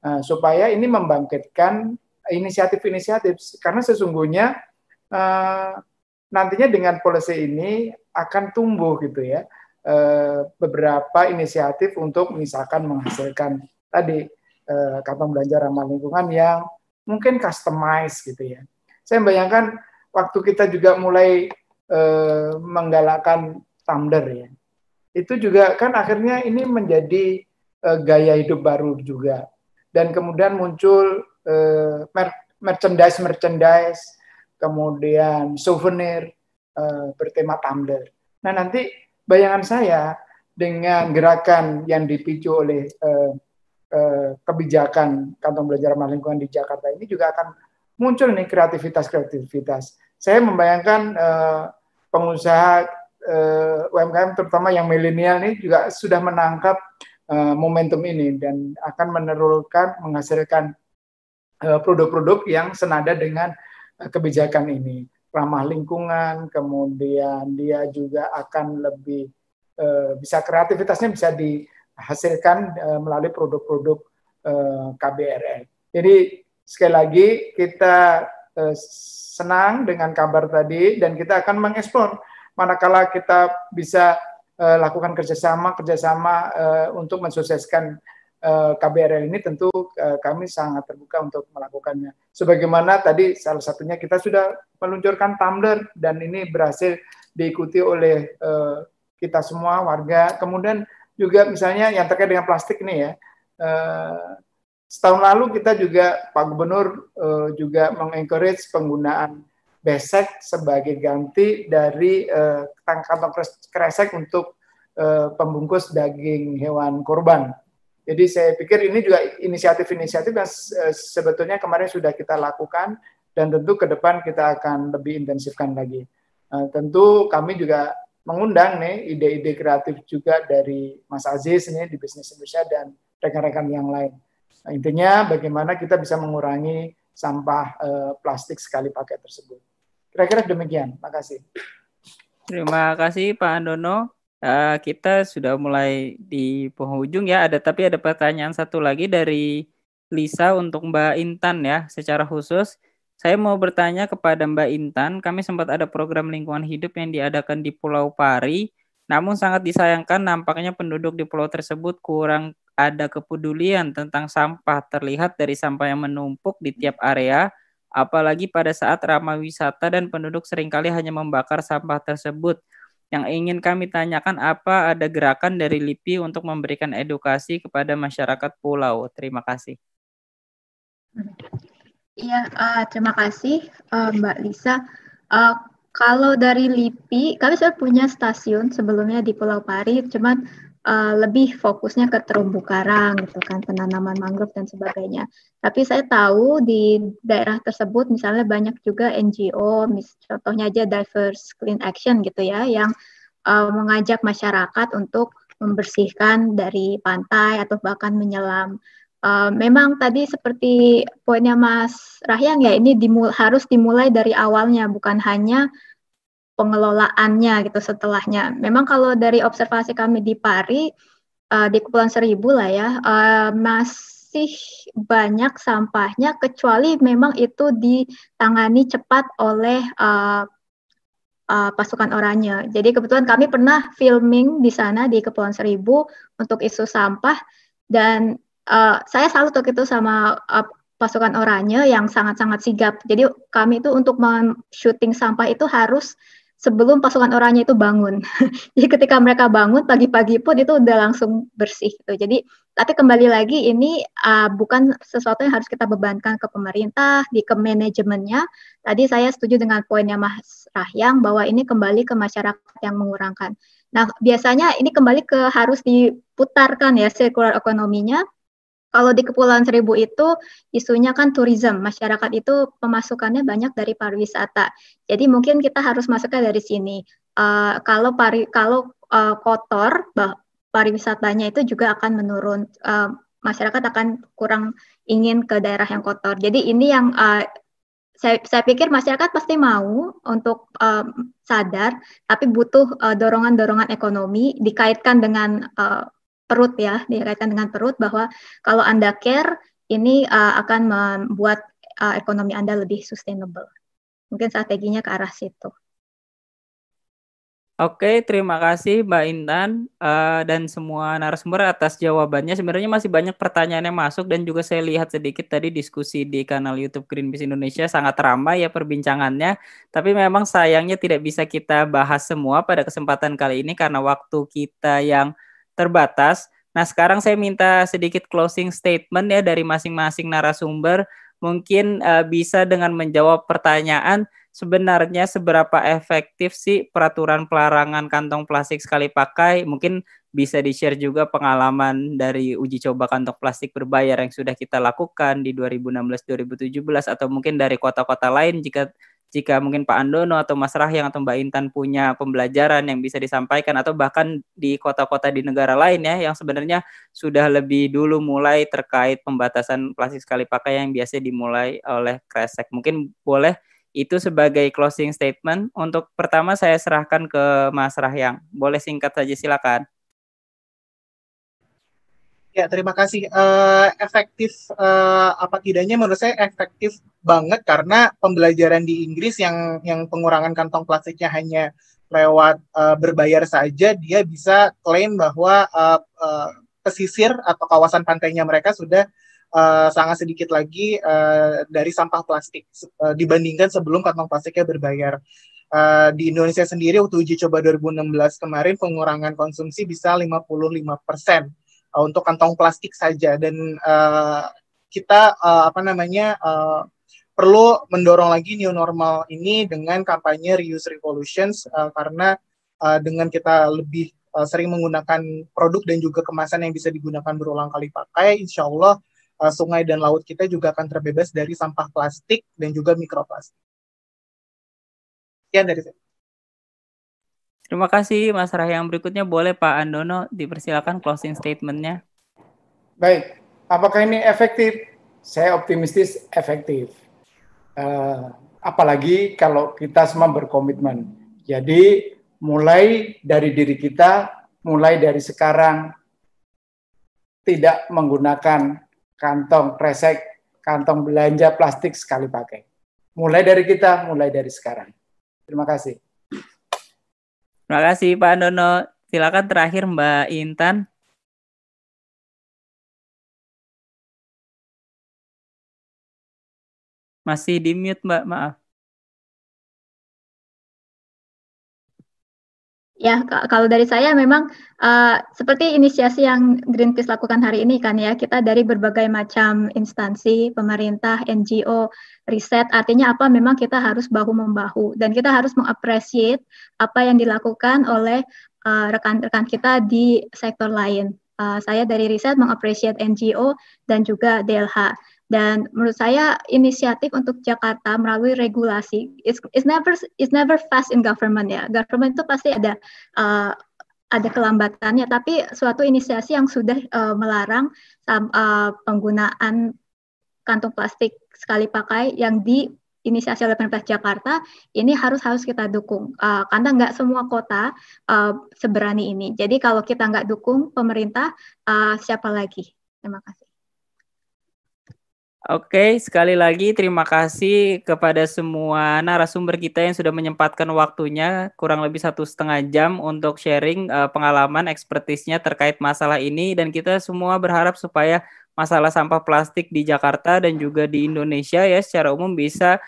uh, supaya ini membangkitkan inisiatif-inisiatif karena sesungguhnya uh, nantinya dengan policy ini akan tumbuh gitu ya beberapa inisiatif untuk misalkan menghasilkan tadi uh, kantong belanja ramah lingkungan yang mungkin customize gitu ya. Saya bayangkan waktu kita juga mulai menggalakkan Thunder ya. Itu juga kan akhirnya ini menjadi uh, gaya hidup baru juga. Dan kemudian muncul uh, merchandise merchandise, kemudian souvenir uh, bertema Thunder. Nah nanti bayangan saya dengan gerakan yang dipicu oleh uh, uh, kebijakan kantong belajar ramah lingkungan di Jakarta ini juga akan muncul nih kreativitas-kreativitas. Saya membayangkan uh, pengusaha uh, eh, UMKM terutama yang milenial ini juga sudah menangkap uh, momentum ini dan akan menurunkan menghasilkan eh, produk-produk uh, yang senada dengan uh, kebijakan ini. Ramah lingkungan kemudian dia juga akan lebih uh, bisa kreativitasnya bisa dihasilkan uh, melalui produk-produk uh, KBRL jadi sekali lagi kita uh, senang dengan kabar tadi dan kita akan mengeksplor manakala kita bisa uh, lakukan kerjasama kerjasama uh, untuk mensukseskan uh, eh, KBRL ini tentu uh, kami sangat terbuka untuk melakukannya. Sebagaimana tadi salah satunya kita sudah meluncurkan tumbler dan ini berhasil diikuti oleh uh, kita semua warga. Kemudian juga misalnya yang terkait dengan plastik ini ya. Uh, setahun lalu kita juga Pak Gubernur uh, juga mengencourage penggunaan besek sebagai ganti dari uh, kantong kresek untuk uh, pembungkus daging hewan korban. Jadi saya pikir ini juga inisiatif-inisiatif yang uh, sebetulnya kemarin sudah kita lakukan dan tentu ke depan kita akan lebih intensifkan lagi. Uh, tentu kami juga mengundang nih ide-ide kreatif juga dari Mas Aziz nih di bisnis Indonesia dan rekan-rekan yang lain. Nah, intinya bagaimana kita bisa mengurangi sampah uh, plastik sekali pakai tersebut. Kira-kira demikian. Terima kasih. Terima kasih Pak Andono. Uh, kita sudah mulai di penghujung ya. Ada tapi ada pertanyaan satu lagi dari Lisa untuk Mbak Intan ya. Secara khusus, saya mau bertanya kepada Mbak Intan. Kami sempat ada program lingkungan hidup yang diadakan di Pulau Pari. Namun sangat disayangkan nampaknya penduduk di pulau tersebut kurang ada kepedulian tentang sampah terlihat dari sampah yang menumpuk di tiap area apalagi pada saat ramah wisata dan penduduk sering kali hanya membakar sampah tersebut. Yang ingin kami tanyakan apa ada gerakan dari LIPI untuk memberikan edukasi kepada masyarakat pulau. Terima kasih. Iya, uh, terima kasih uh, Mbak Lisa. Uh, Kalau dari LIPI, kami sudah punya stasiun sebelumnya di Pulau Pari, cuman uh, lebih fokusnya ke terumbu karang gitu kan, penanaman mangrove dan sebagainya. Tapi saya tahu di daerah tersebut misalnya banyak juga NGO, mis contohnya aja Diverse Clean Action gitu ya, yang uh, mengajak masyarakat untuk membersihkan dari pantai atau bahkan menyelam. Uh, memang tadi seperti poinnya Mas Rahyang ya ini dimul harus dimulai dari awalnya bukan hanya pengelolaannya gitu setelahnya. Memang kalau dari observasi kami di Pari uh, di Kepulauan Seribu lah ya uh, masih banyak sampahnya kecuali memang itu ditangani cepat oleh uh, uh, pasukan oranye. Jadi kebetulan kami pernah filming di sana di Kepulauan Seribu untuk isu sampah dan uh, saya salut waktu itu sama uh, pasukan oranye yang sangat-sangat sigap. Jadi kami itu untuk men-shooting sampah itu harus sebelum pasukan oranye itu bangun. <laughs> Jadi ketika mereka bangun pagi-pagi pun itu udah langsung bersih gitu. Jadi tapi kembali lagi ini uh, bukan sesuatu yang harus kita bebankan ke pemerintah, di ke manajemennya. Tadi saya setuju dengan poinnya Mas Rahyang bahwa ini kembali ke masyarakat yang mengurangkan. Nah, biasanya ini kembali ke harus diputarkan ya circular ekonominya kalau di Kepulauan Seribu itu isunya kan tourism, masyarakat itu pemasukannya banyak dari pariwisata. Jadi mungkin kita harus masuknya dari sini. Uh, kalau pari kalau uh, kotor, bah, pariwisatanya itu juga akan menurun. Uh, masyarakat akan kurang ingin ke daerah yang kotor. Jadi ini yang uh, saya, saya pikir masyarakat pasti mau untuk uh, sadar, tapi butuh dorongan-dorongan uh, ekonomi dikaitkan dengan uh, perut ya, dikaitkan dengan perut bahwa kalau Anda care, ini uh, akan membuat uh, ekonomi Anda lebih sustainable. Mungkin strateginya ke arah situ. Oke, terima kasih Mbak Intan uh, dan semua narasumber atas jawabannya. Sebenarnya masih banyak pertanyaan yang masuk dan juga saya lihat sedikit tadi diskusi di kanal YouTube Greenpeace Indonesia sangat ramai ya perbincangannya. Tapi memang sayangnya tidak bisa kita bahas semua pada kesempatan kali ini karena waktu kita yang terbatas. Nah, sekarang saya minta sedikit closing statement ya dari masing-masing narasumber. Mungkin uh, bisa dengan menjawab pertanyaan sebenarnya seberapa efektif sih peraturan pelarangan kantong plastik sekali pakai? Mungkin bisa di-share juga pengalaman dari uji coba kantong plastik berbayar yang sudah kita lakukan di 2016-2017 atau mungkin dari kota-kota lain jika jika mungkin Pak Andono atau Mas Rahyang atau Mbak Intan punya pembelajaran yang bisa disampaikan atau bahkan di kota-kota di negara lain ya yang sebenarnya sudah lebih dulu mulai terkait pembatasan plastik sekali pakai yang biasa dimulai oleh Kresek. Mungkin boleh itu sebagai closing statement. Untuk pertama saya serahkan ke Mas Rahyang. Boleh singkat saja silakan. Ya, terima kasih. Uh, efektif uh, apa tidaknya menurut saya efektif banget karena pembelajaran di Inggris yang yang pengurangan kantong plastiknya hanya lewat uh, berbayar saja, dia bisa klaim bahwa uh, uh, pesisir atau kawasan pantainya mereka sudah uh, sangat sedikit lagi uh, dari sampah plastik uh, dibandingkan sebelum kantong plastiknya berbayar. Uh, di Indonesia sendiri waktu uji coba 2016 kemarin pengurangan konsumsi bisa 55 persen uh, untuk kantong plastik saja dan uh, kita uh, apa namanya uh, perlu mendorong lagi new normal ini dengan kampanye reuse revolutions uh, karena uh, dengan kita lebih uh, sering menggunakan produk dan juga kemasan yang bisa digunakan berulang kali pakai, insya Allah uh, sungai dan laut kita juga akan terbebas dari sampah plastik dan juga mikroplastik. Sekian dari saya. Terima kasih Mas Rah. Yang berikutnya boleh Pak Andono dipersilakan closing statementnya. Baik, apakah ini efektif? Saya optimistis efektif. Uh, apalagi kalau kita semua berkomitmen. Jadi mulai dari diri kita, mulai dari sekarang tidak menggunakan kantong kresek, kantong belanja plastik sekali pakai. Mulai dari kita, mulai dari sekarang. Terima kasih. Terima kasih Pak Andono. Silakan terakhir Mbak Intan. Masih di mute Mbak, maaf. Ya, kalau dari saya memang uh, seperti inisiasi yang Greenpeace lakukan hari ini kan ya, kita dari berbagai macam instansi, pemerintah, NGO, riset, artinya apa? Memang kita harus bahu-membahu dan kita harus mengapresiasi apa yang dilakukan oleh uh, rekan-rekan uh, kita di sektor lain. Uh, saya dari riset mengapresiasi NGO dan juga DLH. Dan menurut saya inisiatif untuk Jakarta melalui regulasi it's, it's never it's never fast in government ya. Government itu pasti ada uh, ada kelambatannya, tapi suatu inisiasi yang sudah uh, melarang uh, penggunaan kantong plastik sekali pakai yang di inisiasi oleh pemerintah Jakarta ini harus harus kita dukung uh, karena nggak semua kota uh, seberani ini. Jadi kalau kita nggak dukung pemerintah, uh, siapa lagi? Terima kasih. Oke, sekali lagi terima kasih kepada semua narasumber kita yang sudah menyempatkan waktunya kurang lebih satu setengah jam untuk sharing uh, pengalaman ekspertisnya terkait masalah ini dan kita semua berharap supaya masalah sampah plastik di Jakarta dan juga di Indonesia ya secara umum bisa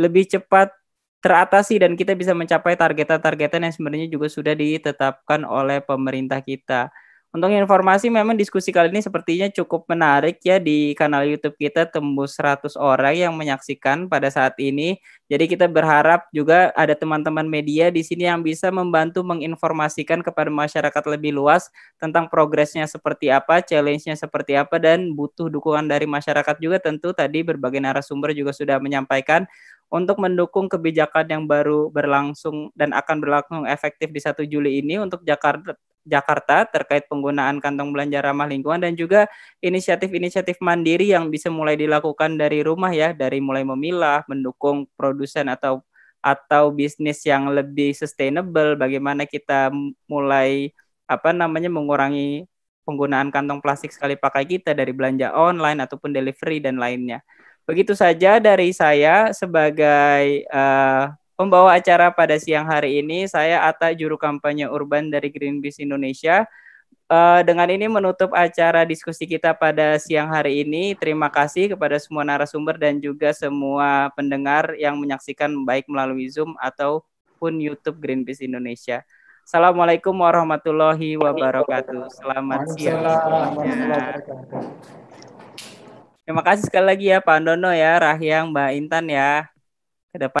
lebih cepat teratasi dan kita bisa mencapai targetan-targetan yang sebenarnya juga sudah ditetapkan oleh pemerintah kita. Untuk informasi memang diskusi kali ini sepertinya cukup menarik ya di kanal YouTube kita tembus 100 orang yang menyaksikan pada saat ini. Jadi kita berharap juga ada teman-teman media di sini yang bisa membantu menginformasikan kepada masyarakat lebih luas tentang progresnya seperti apa, challenge-nya seperti apa dan butuh dukungan dari masyarakat juga tentu tadi berbagai narasumber juga sudah menyampaikan untuk mendukung kebijakan yang baru berlangsung dan akan berlangsung efektif di 1 Juli ini untuk Jakarta Jakarta terkait penggunaan kantong belanja ramah lingkungan dan juga inisiatif-inisiatif mandiri yang bisa mulai dilakukan dari rumah ya, dari mulai memilah, mendukung produsen atau atau bisnis yang lebih sustainable, bagaimana kita mulai apa namanya mengurangi penggunaan kantong plastik sekali pakai kita dari belanja online ataupun delivery dan lainnya. Begitu saja dari saya sebagai uh, Pembawa acara pada siang hari ini saya Ata juru kampanye urban dari Greenpeace Indonesia. Uh, dengan ini menutup acara diskusi kita pada siang hari ini. Terima kasih kepada semua narasumber dan juga semua pendengar yang menyaksikan baik melalui Zoom ataupun YouTube Greenpeace Indonesia. Assalamualaikum warahmatullahi wabarakatuh. Selamat siang. Terima kasih sekali lagi ya Pak Andono ya, Rahyang, Mbak Intan ya. Ke depan